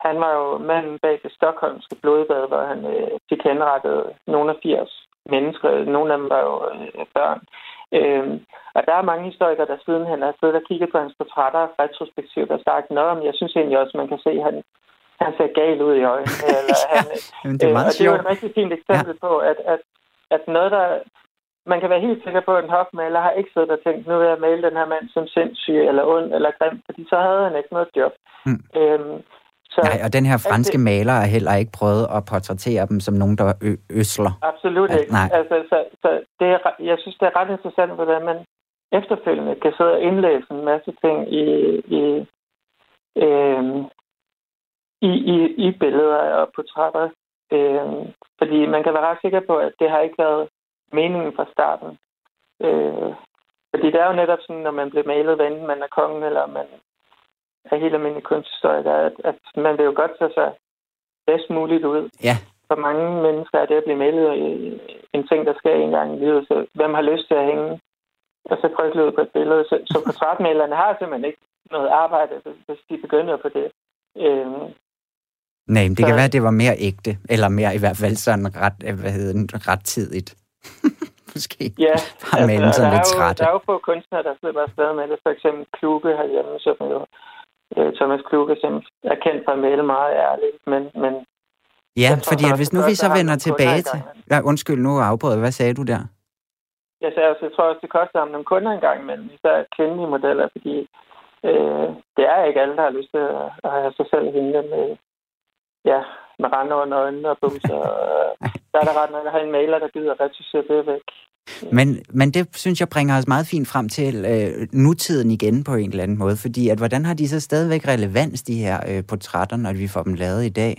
han var jo manden bag det stokholmske blodbad, hvor han øh, fik henrettet nogle af 80 mennesker. Nogle af dem var jo øh, børn. Øhm, og der er mange historikere, der siden han har siddet og kigget på hans portrætter retrospektivt og sagt, Nå, men jeg synes egentlig også, man kan se, at han, han ser gal ud i øjnene. Eller han, Jamen, det er meget øh, og det er jo et rigtig fint eksempel ja. på, at, at, at noget, der... Man kan være helt sikker på, at en hofmaler har ikke siddet og tænkt, nu vil jeg male den her mand som sindssyg eller ond eller grim, fordi så havde han ikke noget job. Mm. Øhm, så, Nej, og den her franske det, maler har heller ikke prøvet at portrættere dem som nogen, der ø- øsler. Absolut ikke. Nej. Altså, så, så det er, jeg synes, det er ret interessant, hvordan man efterfølgende kan sidde og indlæse en masse ting i, i, øh, i, i, i billeder og portrætter. Øh, fordi man kan være ret sikker på, at det har ikke været meningen fra starten. Øh, fordi det er jo netop sådan, når man bliver malet, enten man er kongen, eller man af helt almindelig kunsthistorie, at, at man vil jo godt tage sig bedst muligt ud. Ja. For mange mennesker er det at blive malet en ting, der sker en gang i livet. Så hvem har lyst til at hænge og så trykke ud på et billede? Så, så portrætmalerne har simpelthen ikke noget arbejde, hvis de begynder på det. Øhm, Nej, men det så, kan være, at det var mere ægte, eller mere i hvert fald sådan ret, hvad hedder den, ret tidigt. måske Ja, bare altså, male sig lidt jo, trætte. Der er jo få kunstnere, der slipper afsted med det. For eksempel Kluge herhjemme, som jo øh, Thomas Kluge, som er kendt for at male meget ærligt, men, men Ja, tror fordi at hvis nu vi så vender tilbage til... Ja, undskyld, nu afbrød. Hvad sagde du der? jeg, sagde, også, jeg tror også, det koster ham nogle kunder engang imellem, især kvindelige modeller, fordi øh, det er ikke alle, der har lyst til at, at have sig selv hænge med, ja, med render under øjnene og bumser. og, der er der ret nok at have en maler, der gider retusere det væk. Men, men det synes jeg bringer os meget fint frem til øh, nutiden igen på en eller anden måde, fordi at hvordan har de så stadigvæk relevans, de her øh, portrætter, når vi får dem lavet i dag?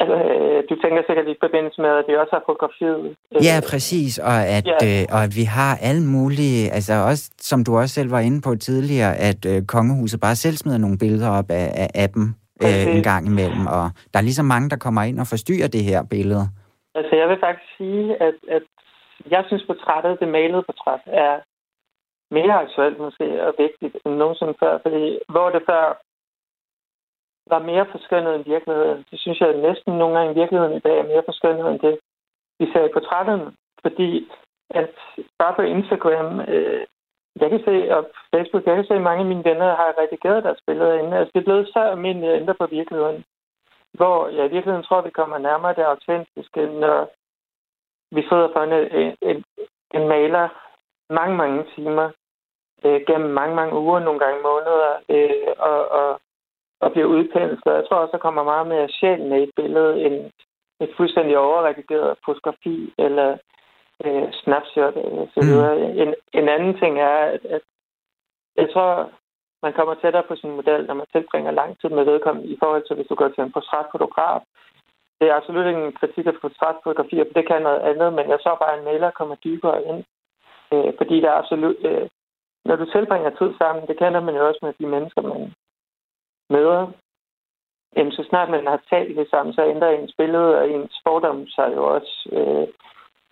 Altså, øh, du tænker sikkert i forbindelse med, at vi også har fotografiet. Øh, Ja, præcis, og at, Ja. øh, og at vi har alle mulige, altså også, som du også selv var inde på tidligere, at øh, kongehuset bare selv smider nogle billeder op af, af, af dem øh, en gang imellem, og der er ligesom mange, der kommer ind og forstyrrer det her billede. Altså, jeg vil faktisk sige, at, at jeg synes, portrættet, det malede portræt, er mere aktuelt måske og vigtigt end nogensinde før. Fordi hvor det før var mere forskønnet end virkeligheden, det synes jeg næsten nogle gange i virkeligheden i dag er mere forskønnet end det, vi ser i portrætterne. Fordi at bare på Instagram, øh, jeg kan se, og Facebook, jeg kan se, at mange af mine venner har redigeret deres billeder inden. Altså, det er blevet så almindeligt at ændre på virkeligheden. Hvor jeg i virkeligheden tror, at vi kommer nærmere det autentiske, når vi sidder foran en, en, en maler mange, mange timer, øh, gennem mange, mange uger, nogle gange måneder, øh, og, og, og bliver udpenslet. Jeg tror også, der kommer meget mere sjæl med i et billede, end et fuldstændig overredigeret fotografi eller øh, snapshot og så videre. Mm. En, en anden ting er, at, at jeg tror, man kommer tættere på sin model, når man tilbringer lang tid med vedkommende, i forhold til, hvis du går til en portrætfotograf. Det er absolut ikke en kritik af portrætfotografier, for det kan noget andet, men jeg så bare, at en maler kommer dybere ind. Øh, fordi der er absolut... Øh, når du tilbringer tid sammen, det kender man jo også med de mennesker, man møder. Jamen, så snart man har talt det sammen, så ændrer ens billede og ens fordom sig jo også. Øh,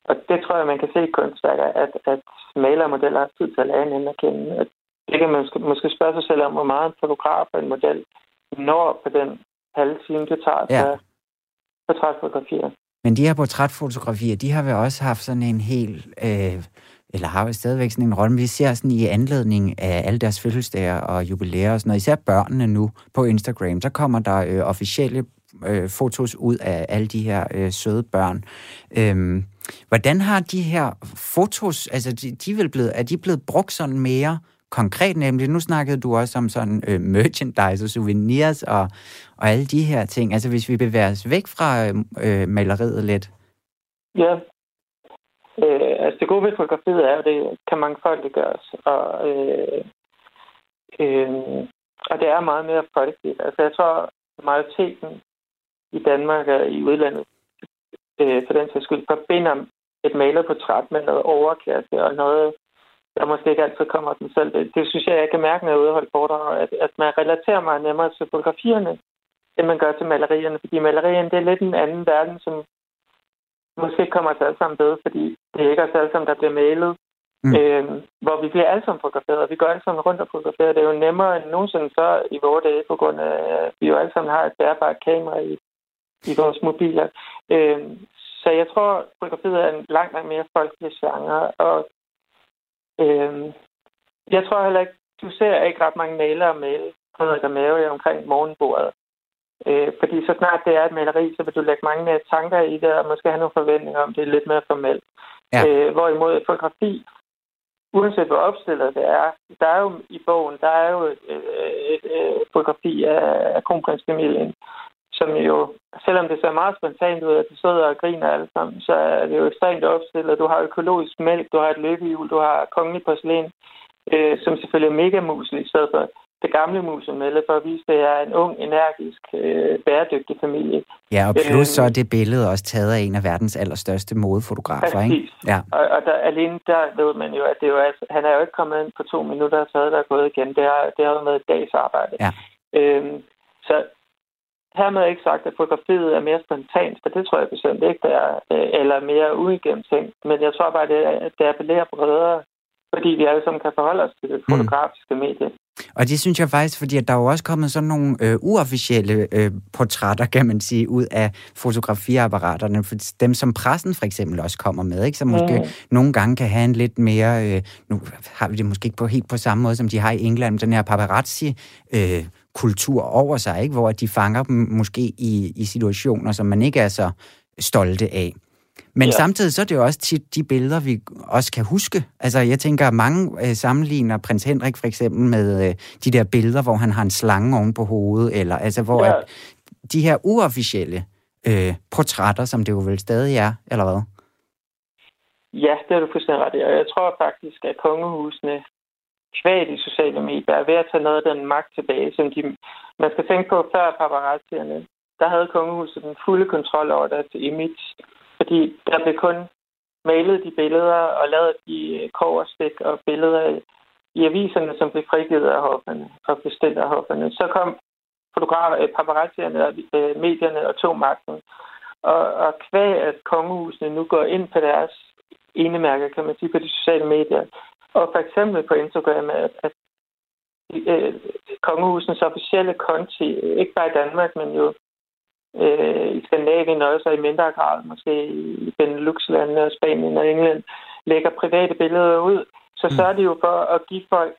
og det tror jeg, man kan se i kunstværker, at, at maler og modeller har tid til at lære en at kende. At det kan man måske, måske spørge sig selv om, hvor meget en fotograf og en model når på den halve time, det tager Ja. ja. portrætfotografier. Men de her portrætfotografier, de har vel også haft sådan en helt, øh, eller har jo stadigvæk sådan en rolle. Vi ser sådan i anledning af alle deres fødselsdage og jubilæer og sådan noget, især børnene nu på Instagram, så kommer der øh, officielle øh, fotos ud af alle de her øh, søde børn. Øhm, hvordan har de her fotos, altså de, de er, vel blevet, er de blevet brugt sådan mere konkret, nemlig nu snakkede du også om sådan øh, merchandise og souvenirs og, og alle de her ting. Altså hvis vi bevæger os væk fra øh, øh maleriet lidt. Ja. Øh, altså det gode ved fotografiet er at det kan mangfoldiggøres. Og, øh, øh, og det er meget mere folkeligt. Altså jeg tror, majoriteten i Danmark og i udlandet, øh, for den sags skyld, forbinder et malerportræt med noget overklasse og noget, der måske ikke altid kommer dem selv. Det, det synes jeg, jeg kan mærke, når jeg udholder foredrag, at, at man relaterer meget nemmere til fotografierne, end man gør til malerierne. Fordi malerierne, det er lidt en anden verden, som måske ikke kommer os alle sammen ved, fordi det er ikke os alle sammen, der bliver malet. Mm. Øhm, hvor vi bliver alle sammen fotograferet, og vi går alle sammen rundt og fotograferer. Det er jo nemmere end nogensinde før i vores dage, på grund af, at vi jo alle sammen har et bærbart kamera i, i vores mobiler. Øhm, så jeg tror, at fotografiet er en langt, langt mere folkelig genre, og øhm, jeg tror heller ikke, du ser ikke ret mange malere male Frederik og Mave omkring morgenbordet. Øh, fordi så snart det er et maleri, så vil du lægge mange mere tanker i det, og måske have nogle forventninger om, det er lidt mere formelt. Ja. Øh, hvorimod fotografi, uanset hvor opstillet det er, der er jo i bogen, der er jo et, et, et, et fotografi af, af kronprinsfamilien, som jo, selvom det ser meget spontant ud, at de sidder og griner alle sammen, så er det jo ekstremt opstillet. Du har økologisk mælk, du har et løbehjul, du har kongelig porcelæn, øh, som selvfølgelig er mega musel, i stedet for det gamle musemælde, for at vise, at det er en ung, energisk, øh, bæredygtig familie. Ja, og plus Øhm. så er det billede også taget af en af verdens allerstørste modefotografer, ikke? Præcis. Ja. Og, og der, alene der ved man jo, at det er jo, altså, han er jo ikke kommet ind på to minutter og så er der gået igen. Det har, det har jo været et dags arbejde. Ja. Øhm, så hermed ikke sagt, at fotografiet er mere spontant, for det tror jeg bestemt ikke, det er, øh, eller mere uigennemtænkt. Men jeg tror bare, det, er- det appellerer bredere, fordi vi alle sammen kan forholde os til det Mm. fotografiske medie. Og det synes jeg faktisk, fordi at der er jo også kommet sådan nogle øh, uofficielle øh, portrætter, kan man sige, ud af fotografiapparaterne. For dem, som pressen for eksempel også kommer med, ikke? som måske mm. nogle gange kan have en lidt mere... Øh, nu har vi det måske ikke på helt på samme måde, som de har i England, den her paparazzi... Øh, kultur over sig, ikke? hvor de fanger dem måske i, i situationer, som man ikke er så stolte af. Men ja. samtidig så er det jo også tit de billeder, vi også kan huske. Altså, jeg tænker, at mange øh, sammenligner prins Henrik for eksempel med øh, de der billeder, hvor han har en slange oven på hovedet, eller altså, hvor ja. at de her uofficielle øh, portrætter, som det jo vel stadig er, eller hvad? Ja, det er du fuldstændig ret i. Og jeg tror faktisk, at kongehusene kvæg de sociale medier er ved at tage noget af den magt tilbage, som de... Man skal tænke på, før paparazzierne, der havde kongehuset den fulde kontrol over deres image fordi der blev kun malet de billeder og lavet de øh, koverstik og billeder i aviserne, som blev frigivet af hofferne og bestilt af hofferne. Så kom fotografer, øh, paparazzierne og øh, medierne og tog magten. Og, og kvæg, at kongehusene nu går ind på deres enemærker, kan man sige, på de sociale medier. Og for eksempel på Instagram, at, at øh, kongehusens officielle konti, ikke bare i Danmark, men jo øh, i Skandinavien også, og i mindre grad måske i Benelux-landene og Spanien og England, lægger private billeder ud, så mm. så er det jo for at give folk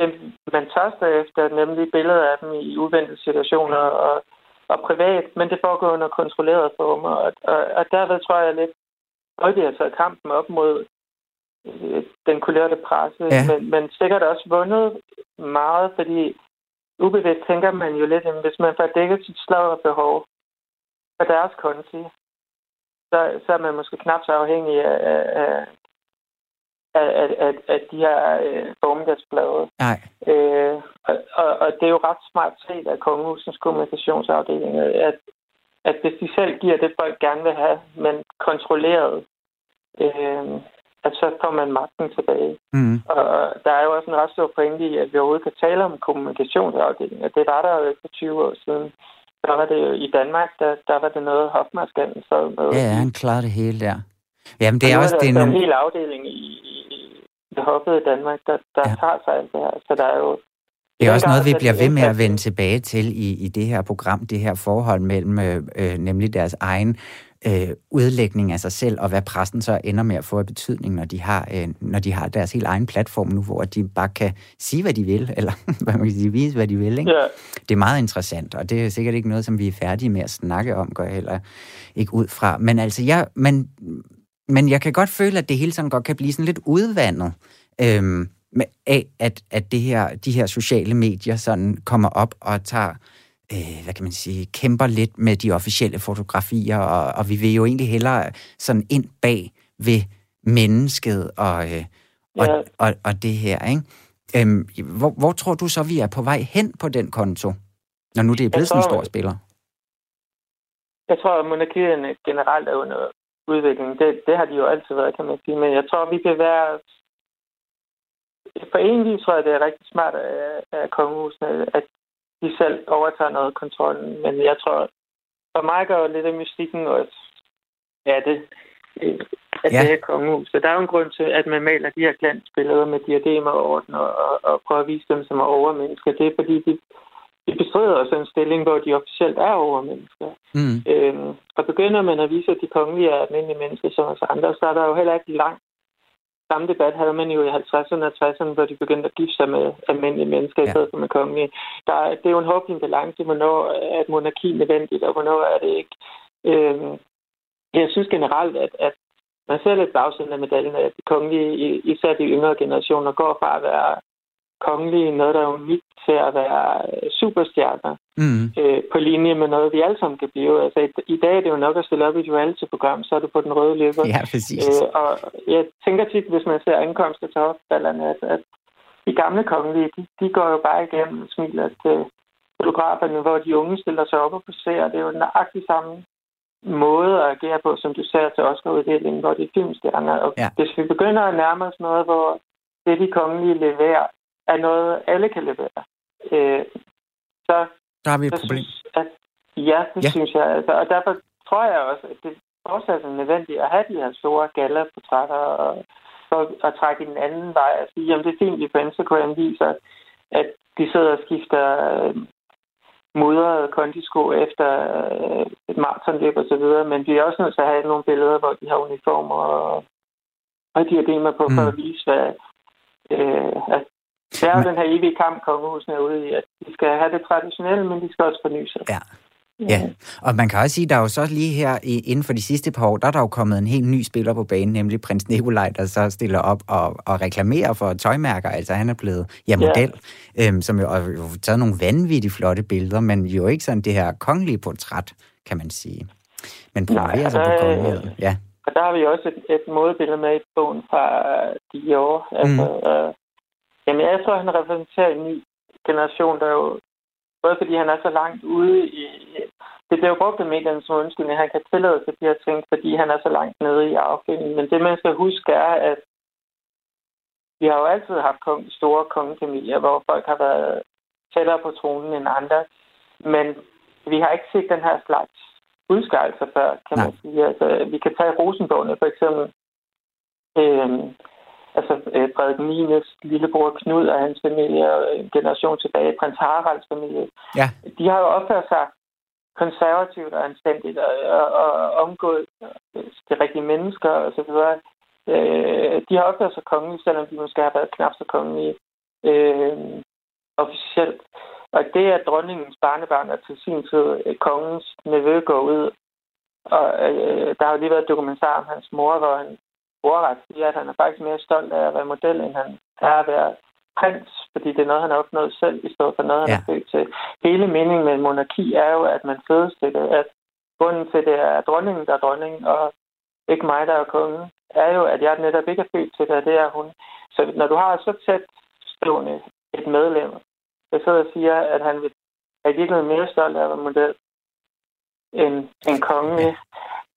dem, man tørster efter, nemlig billeder af dem i uventede situationer og, og privat, men det foregår under kontrollerede former. Og, og, og derved tror jeg lidt, at det har taget kampen op mod den kulørte presse, ja. men, men sikkert også vundet meget, fordi ubevidst tænker man jo lidt, at hvis man får dækket sit behov for deres konti, så, så er man måske knap så afhængig af, af, af, af, af, af de her øh, formiddagsblade. Nej. Øh, og, og, og det er jo ret smart set af Kongehusens kommunikationsafdeling, at, at hvis de selv giver det, folk gerne vil have, men kontrolleret, øh, at så får man magten tilbage. Mm. Og der er jo også en ret stor pointe i, at vi overhovedet kan tale om kommunikationsafdeling. Det var der jo ikke for 20 år siden. Der var det jo i Danmark, der, der var det noget Hofmarskanden så med. Ja, han klarede det hele der. Jamen, det er også... Det er en hel afdeling i, i, i i Danmark, der, der ja. tager sig alt det her. Så der er jo det er også noget, vi bliver ved med at vende tilbage til i, i det her program, det her forhold mellem øh, øh nemlig deres egen øh, udlægning af sig selv, og hvad pressen så ender med at få af betydning, når de har, øh, når de har deres helt egen platform nu, hvor de bare kan sige, hvad de vil, eller hvad man kan sige, vise, hvad de vil. Ikke? Ja. Det er meget interessant, og det er sikkert ikke noget, som vi er færdige med at snakke om, går jeg heller ikke ud fra. Men altså, jeg, men, men jeg kan godt føle, at det hele sådan godt kan blive sådan lidt udvandet. Øhm, med, af, at, at det her, de her sociale medier sådan kommer op og tager øh, hvad kan man sige, kæmper lidt med de officielle fotografier, og, og vi vil jo egentlig hellere sådan ind bag ved mennesket og, øh, ja. og, og, og det her, ikke? Øhm, hvor, hvor tror du så, vi er på vej hen på den konto, når nu det er blevet sådan en stor spiller? Jeg tror, at monarkierne generelt er under udvikling. Det, det har de jo altid været, kan man sige. Men jeg tror, vi bevæger os... På en vis tror jeg, det er rigtig smart af, af kongehusene, at de selv overtager noget kontrollen. Men jeg tror, for mig gør lidt af mystikken også, ja, det, at ja. det er kongehus. Så der er jo en grund til, at man maler de her glansbilleder med diademer og orden og, og, prøver at vise dem som overmennesker. Det er fordi, de, de bestrider også en stilling, hvor de officielt er overmennesker. Mm. Øhm, og begynder man at vise, at de kongelige er almindelige mennesker som os andre, så er der jo heller ikke langt samme debat havde man jo i 50'erne og 60'erne, hvor de begyndte at gifte sig med almindelige mennesker ja. i stedet for med kongelige. Der, er, det er jo en håbelig balance, hvornår er et monarki nødvendigt, og hvornår er det ikke. Øhm, jeg synes generelt, at, at man ser lidt bagsiden af medaljen, at de kongelige, især de yngre generationer, går fra at være kongelige, noget der er unikt til at være øh, superstjerner mm. øh, på linje med noget, vi alle sammen kan blive. Altså, i, i dag er det jo nok at stille op i et reality-program, så er du på den røde løber. Ja, præcis. Øh, og jeg tænker tit, hvis man ser ankomster til hoftballerne, at, at de gamle kongelige, de, de går jo bare igennem og smiler til fotograferne, hvor de unge stiller sig op og poserer. Det er jo nøjagtigt samme måde at agere på, som du ser til Oscar-uddelingen, hvor det er filmstjerner. Og ja. hvis vi begynder at nærme os noget, hvor det, de kongelige leverer, er noget, alle kan levere. Øh, så der har vi et problem. Synes, at, ja, det ja. synes jeg. Altså, og derfor tror jeg også, at det fortsat er nødvendigt at have de her store gallerportrætter og for at trække i den anden vej og sige, at det er fint, vi på Instagram viser, at de sidder og skifter øh, mudrede kondisko efter øh, et maratonløb og så videre, men vi er også nødt til at have nogle billeder, hvor de har uniformer og, og diademer på, mm. for at vise, hvad, øh, at det er jo men... den her evige kamp, kongehusene er ude i, at de skal have det traditionelle, men de skal også forny sig. Ja. Ja, og man kan også sige, at der er jo så lige her inden for de sidste par år, der er der jo kommet en helt ny spiller på banen, nemlig prins Nikolaj, der så stiller op og, og reklamerer for tøjmærker. Altså han er blevet ja, model, ja. øhm, som jo har taget nogle vanvittigt flotte billeder, men jo ikke sådan det her kongelige portræt, kan man sige. Men promoverer sig på kongeligheden. Ja. Og der har vi også et, et modebillede med i bogen fra de år. Altså, mm. øh, jamen, jeg tror, han repræsenterer en ny generation, der jo Både fordi han er så langt ude i... Det bliver jo brugt af medierne som undskyldning, han kan tillade sig de her ting, fordi han er så langt nede i afdelingen. Men det, man skal huske, er, at vi har jo altid haft kong, store kongefamilier, hvor folk har været tættere på tronen end andre. Men vi har ikke set den her slags udskejelser før, kan Nej. man sige. Altså, vi kan tage Rosenborgene for eksempel. Øhm, altså øh, Frederik Mines lillebror Knud og hans familie, og en generation tilbage, prins Haralds familie, ja. de har jo opført sig konservativt og anstændigt og, og, og omgået de rigtige mennesker og så videre. Øh, de har opført sig kongelige, selvom de måske har været knap så kongelige øh, officielt. Og det, at dronningens barnebarn er til sin tid øh, kongens nevø går ud, og øh, der har jo lige været dokumentar om hans mor, hvor han ordret siger, at han er faktisk mere stolt af at være model, end han er at være prins, fordi det er noget, han har opnået selv, i stedet for noget, han ja. er født til. Hele meningen med en monarki er jo, at man fødes til det, at grunden til det er dronningen, der er dronning, og ikke mig, der er konge, er jo, at jeg netop ikke er født til det, det er hun. Så når du har så tæt stående et medlem, der sidder og siger, at han vil, er virkelig mere stolt af at være model end en konge. Ja,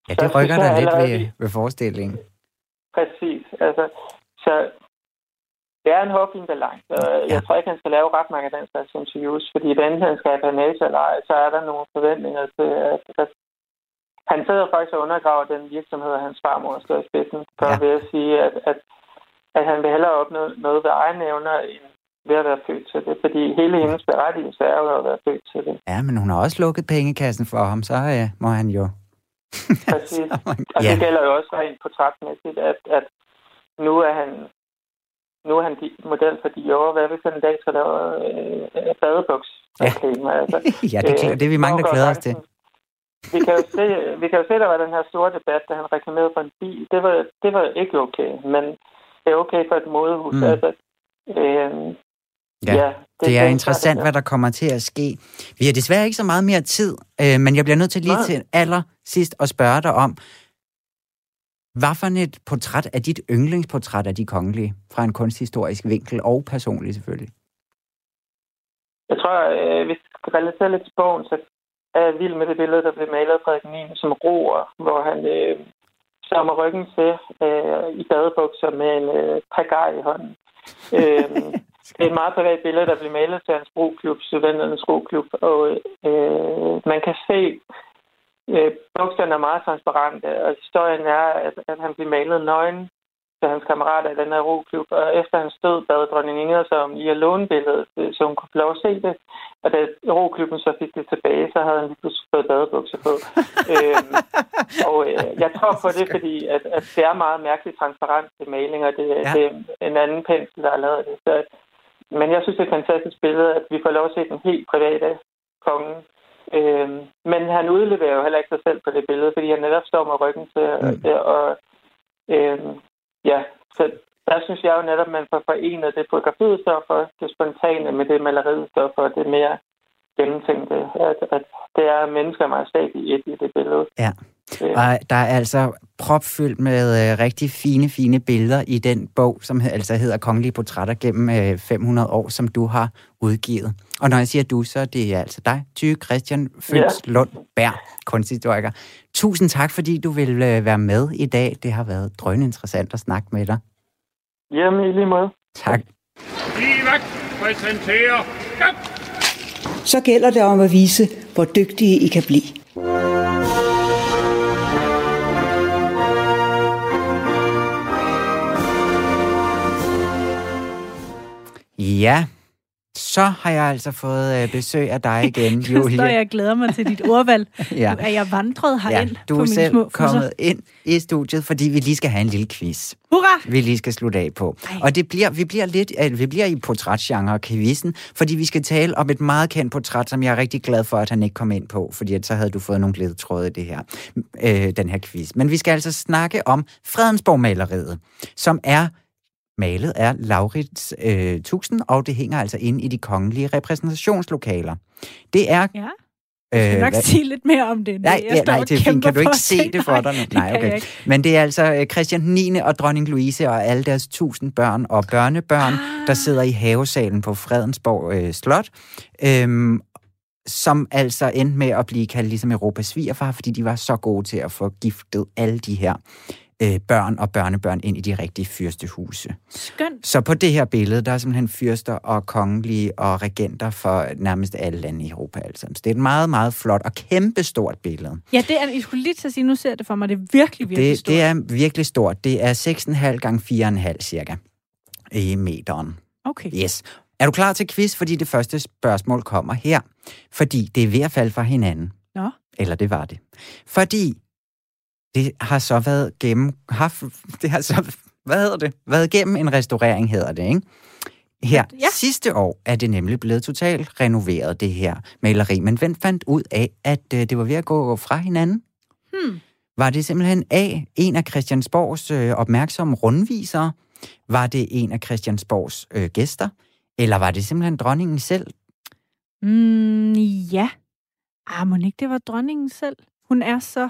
ja det rykker da lidt ved, ved forestillingen. Præcis. Altså, så det er en hårfin balance, og ja. jeg tror ikke, han skal lave ret mange af den slags interviews, fordi enten han skal have panage eller ej, så er der nogle forventninger til, at, at han sidder faktisk og undergraver den virksomhed, hans farmor står i spidsen, for ja. ved at sige, at, at, at han vil hellere opnå noget ved egne evner, end ved at være født til det, fordi hele hendes berettigelse er jo at være født til det. Ja, men hun har også lukket pengekassen for ham, så ja, må han jo Præcis. Og det gælder jo også rent portrætmæssigt, at, at nu er han nu er han model for de år. Hvad hvis han en dag skal lave øh, badebuks? Ja. Altså, ja, det, er, det er vi mange, der glæder os til. Vi kan, jo se, vi kan jo se, der var den her store debat, da han reklamerede for en bil. Det var, det var ikke okay, men det er okay for et modehus. Mm. Altså, øh, Ja, ja det, det er interessant, hvad der kommer til at ske. Vi har desværre ikke så meget mere tid, øh, men jeg bliver nødt til lige Nej. til aller sidst at spørge dig om, hvad for et portræt er dit yndlingsportræt af de kongelige, fra en kunsthistorisk vinkel og personligt selvfølgelig? Jeg tror, øh, hvis vi skal relatere lidt til bogen, så er jeg vild med det billede, der blev malet af Frederik 9 som roer, hvor han øh, sommer ryggen til øh, i badebukser med en øh, pagar i hånden. øh, det er et meget privat billede, der blev malet til hans roklub, studenternes roklub, og øh, man kan se, øh, bukserne er meget transparente, og historien er, at, at han blev malet nøgen til hans kammerater i den her roklub, og efter han stod, bad dronning Inger sig om i at låne billedet, så hun kunne få lov at se det. Og da roklubben så fik det tilbage, så havde han lige pludselig fået badebukser på. øhm, og øh, jeg tror på det, fordi at, at det er meget mærkeligt transparent til maling, og det, ja. det er en anden pensel, der har lavet det. Så men jeg synes, det er et fantastisk billede, at vi får lov at se den helt private konge. Øhm, men han udleverer jo heller ikke sig selv på det billede, fordi han netop står med ryggen til. Mm. Og, og øhm, ja, så der synes jeg jo netop, at man får forenet det fotografiet står for, det spontane med det maleriet står for, det mere gennemtænkte. At, at det er mennesker meget stadig i et i det billede. Ja. Og der er altså propfyldt med øh, rigtig fine, fine billeder i den bog, som altså hedder Kongelige Portrætter gennem øh, 500 år, som du har udgivet. Og når jeg siger du, så det er altså dig, Ty Christian Føls ja. Lund Bær, kunsthistoriker. Tusind tak, fordi du vil øh, være med i dag. Det har været drønne interessant at snakke med dig. Jamen, i lige måde. Tak. Livak præsenterer... Så gælder det om at vise, hvor dygtige I kan blive. Ja, så har jeg altså fået øh, besøg af dig igen, Julie. står jeg glæder mig til dit ordvalg. Ja. Nu er jeg vandret herind Ja, på du er mine selv små fusser. kommet ind i studiet, fordi vi lige skal have en lille quiz. Hurra! vi lige skal slutte af på. Ej. Og det bliver, vi bliver lidt, øh, vi bliver i portrætgenre quizzen, fordi vi skal tale om et meget kendt portræt, som jeg er rigtig glad for, at han ikke kom ind på, fordi at så havde du fået nogle ledetråde i det her, øh, den her quiz. Men vi skal altså snakke om Fredensborg-maleriet, som er malet af Laurits øh, Tuxen, og det hænger altså inde i de kongelige repræsentationslokaler. Det er... Ja. Jeg skal Øh, nok hvad- sige lidt mere om det. Nej, jeg ja, nej, det er fint. Kan du ikke se det for dig Nej, kan okay. Men det er altså øh, Christian 9. og dronning Louise og alle deres tusind børn og børnebørn, ah. der sidder i havesalen på Fredensborg øh, Slot, øhm, som altså endte med at blive kaldt ligesom Europas svigerfar, fordi de var så gode til at få giftet alle de her øh, børn og børnebørn ind i de rigtige fyrstehuse. Skønt. Så på det her billede, der er simpelthen fyrster og kongelige og regenter for nærmest alle lande i Europa. Altså. Så det er et meget, meget flot og kæmpestort billede. Ja, det er, jeg skulle lige til at sige, nu ser det for mig, det er virkelig, virkelig Det, stort. det er virkelig stort. Det er 6,5 gange 4,5 cirka i meteren. Okay. Yes. Er du klar til quiz? Fordi det første spørgsmål kommer her. Fordi det er ved at falde fra hinanden. Nå. Eller det var det. Fordi det har så været gennem... Haft, det har så... Hvad hedder det? Været gennem en restaurering, hedder det, ikke? Her ja. sidste år er det nemlig blevet totalt renoveret, det her maleri. Men hvem fandt ud af, at øh, det var ved at gå fra hinanden? Hmm. Var det simpelthen A, en af Christiansborgs øh, opmærksomme rundvisere? Var det en af Christiansborgs øh, gæster? Eller var det simpelthen dronningen selv? Mm, ja. Ah, må ikke det var dronningen selv? Hun er så...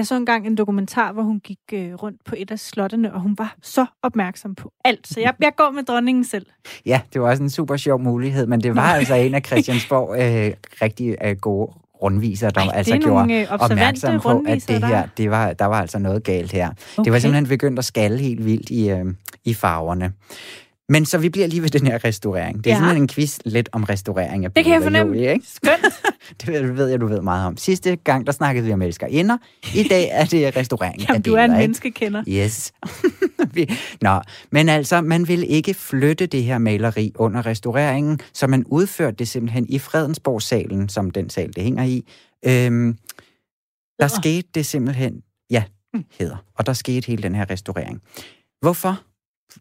Jeg så engang en dokumentar, hvor hun gik øh, rundt på et af slottene, og hun var så opmærksom på alt. Så jeg, jeg går med dronningen selv. Ja, det var også en super sjov mulighed, men det var altså en af Christiansborg øh, rigtig øh, gode rundviser, der Ej, altså gjorde øh, opmærksom på, at det her, er. det var, der var altså noget galt her. Okay. Det var simpelthen begyndt at skalle helt vildt i, øh, i farverne. Men så vi bliver lige ved den her restaurering. Det er Ja. simpelthen en quiz lidt om restaurering af Det kan jeg billeder, fornemme. Julie, ikke? Skønt. Det ved, ved jeg, du ved meget om. Sidste gang, der snakkede vi om elskerinder. I dag er det restaurering Jamen, af du er en billeder, ikke? menneskekender. Yes. Vi- Nå, men altså, man ville ikke flytte det her maleri under restaureringen, så man udførte det simpelthen i Fredensborg-salen, som den sal, det hænger i. Øhm, der skete det simpelthen, ja, hedder, og der skete hele den her restaurering. Hvorfor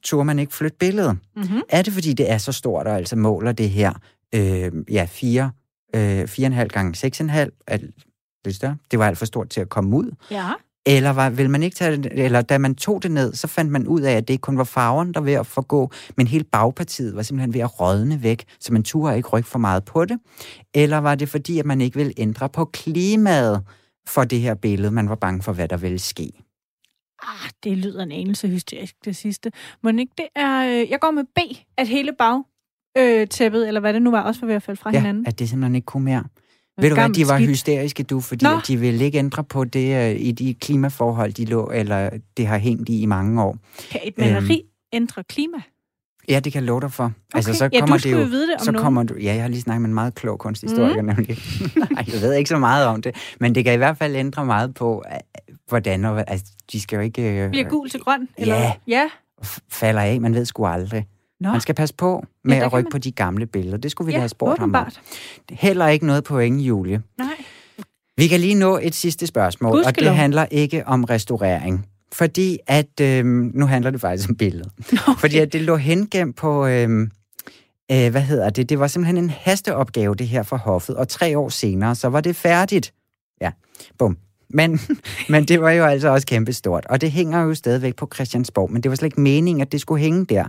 turde man ikke flytte billedet? Mm-hmm. Er det, fordi det er så stort, og altså måler det her, øh, ja, 4, øh, 4,5 gange 6,5, er lidt større? Det var alt for stort til at komme ud. Ja. Eller var, vil man ikke tage det, eller da man tog det ned, så fandt man ud af, at det ikke kun var farven, der var ved at forgå, men hele bagpartiet var simpelthen ved at rådne væk, så man turde ikke rykke for meget på det. Eller var det fordi, at man ikke ville ændre på klimaet for det her billede? Man var bange for, hvad der ville ske. Ah, det lyder en anelse hysterisk, det sidste. Må ikke det er... Øh, jeg går med B, at hele bag øh, tæppet, eller hvad det nu var, også var ved at falde fra ja, hinanden. at det simpelthen ikke kunne mere. Ved du hvad, de var skidt. hysteriske, du, fordi Nå. de ville ikke ændre på det øh, i de klimaforhold, de lå, eller det har hængt i i mange år. Kan et maleri ændre klima? Ja, det kan jeg love dig for. Okay. Altså, så Ja, du kommer det jo vide det om så nogen. kommer du, Ja, jeg har lige snakket med en meget klog kunsthistoriker, Mm. nemlig. Nej, jeg ved ikke så meget om det. Men det kan i hvert fald ændre meget på, øh, hvordan... Og, altså, de skal jo ikke... øh, Bliver gul til grøn? Eller? Ja. Ja. falder af. Man ved sgu aldrig. Nå. Man skal passe på med der at rykke man- på de gamle billeder. Det skulle vi da Ja, have spurgt ham om. åbenbart. Heller ikke noget point, Julie. Nej. Vi kan lige nå et sidste spørgsmål, og det handler ikke om restaurering. Fordi at, øhm, nu handler det faktisk om billedet. Okay. Fordi at det lå hengemt på, øhm, øh, hvad hedder det, det var simpelthen en hasteopgave, det her for hoffet, og tre år senere, så var det færdigt. Ja, bum. Men, men det var jo altså også kæmpestort, og det hænger jo stadigvæk på Christiansborg, men det var slet ikke meningen, at det skulle hænge der.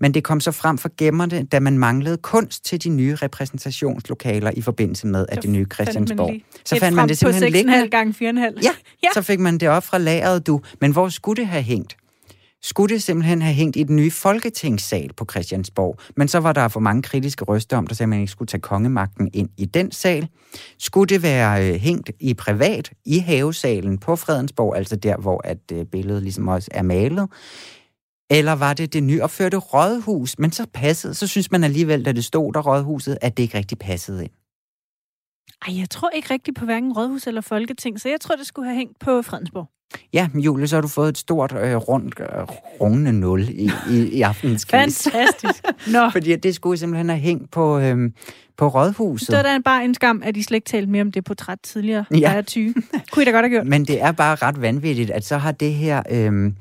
Men det kom så frem for gemmerne, da man manglede kunst til de nye repræsentationslokaler i forbindelse med, at det nye Christiansborg. Så fandt man det simpelthen liggende. gange 4,5. Ja, ja, så fik man det op fra lageret, du. Men hvor skulle det have hængt? Skulle det simpelthen have hængt i den nye folketingssal på Christiansborg? Men så var der for mange kritiske røster om, der sagde, at man ikke skulle tage kongemagten ind i den sal. Skulle det være øh, hængt i privat i havesalen på Fredensborg, altså der, hvor at øh, billedet ligesom også er malet? Eller var det det nyopførte rådhus? Men så passede, så synes man alligevel, da det stod der rådhuset, at det ikke rigtig passede ind. Ej, jeg tror ikke rigtigt på hverken Rådhus eller Folketing, så jeg tror, det skulle have hængt på Fredensborg. Ja, Julie, så har du fået et stort, øh, rundt, øh, rungende nul i, i, i aftenens quiz. Fantastisk. Nå. Fordi det skulle simpelthen have hængt på, øh, på Rådhuset. Det var da bare en skam, at I slet ikke talte mere om det portræt tidligere. Ja. Er 20. Kunne I da godt have gjort. Men det er bare ret vanvittigt, at så har det her, øh,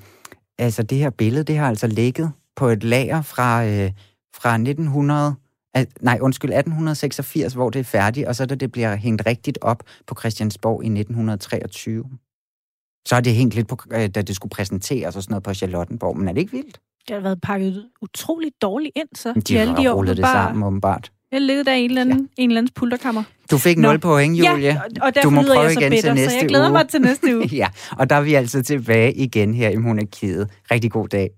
altså det her billede, det har altså ligget på et lager fra, øh, fra 1900, al- nej, undskyld, 1886, hvor det er færdigt, og så da det bliver hængt rigtigt op på Christiansborg i 1923. Så har det hængt lidt på, øh, da det skulle præsenteres og sådan noget på Charlottenborg, men er det ikke vildt? Det har været pakket utroligt dårligt ind, så. De i alle år, rullet det sammen, åbenbart. Jeg ligget der i en eller anden, ja. en eller anden pulterkammer. Du fik Nå. 0 point, Julie. Ja, og, du må prøve jeg så igen bitter, til næste så jeg glæder uge. mig til næste uge. ja, og der er vi altså tilbage igen her i Monarkiet. Rigtig god dag.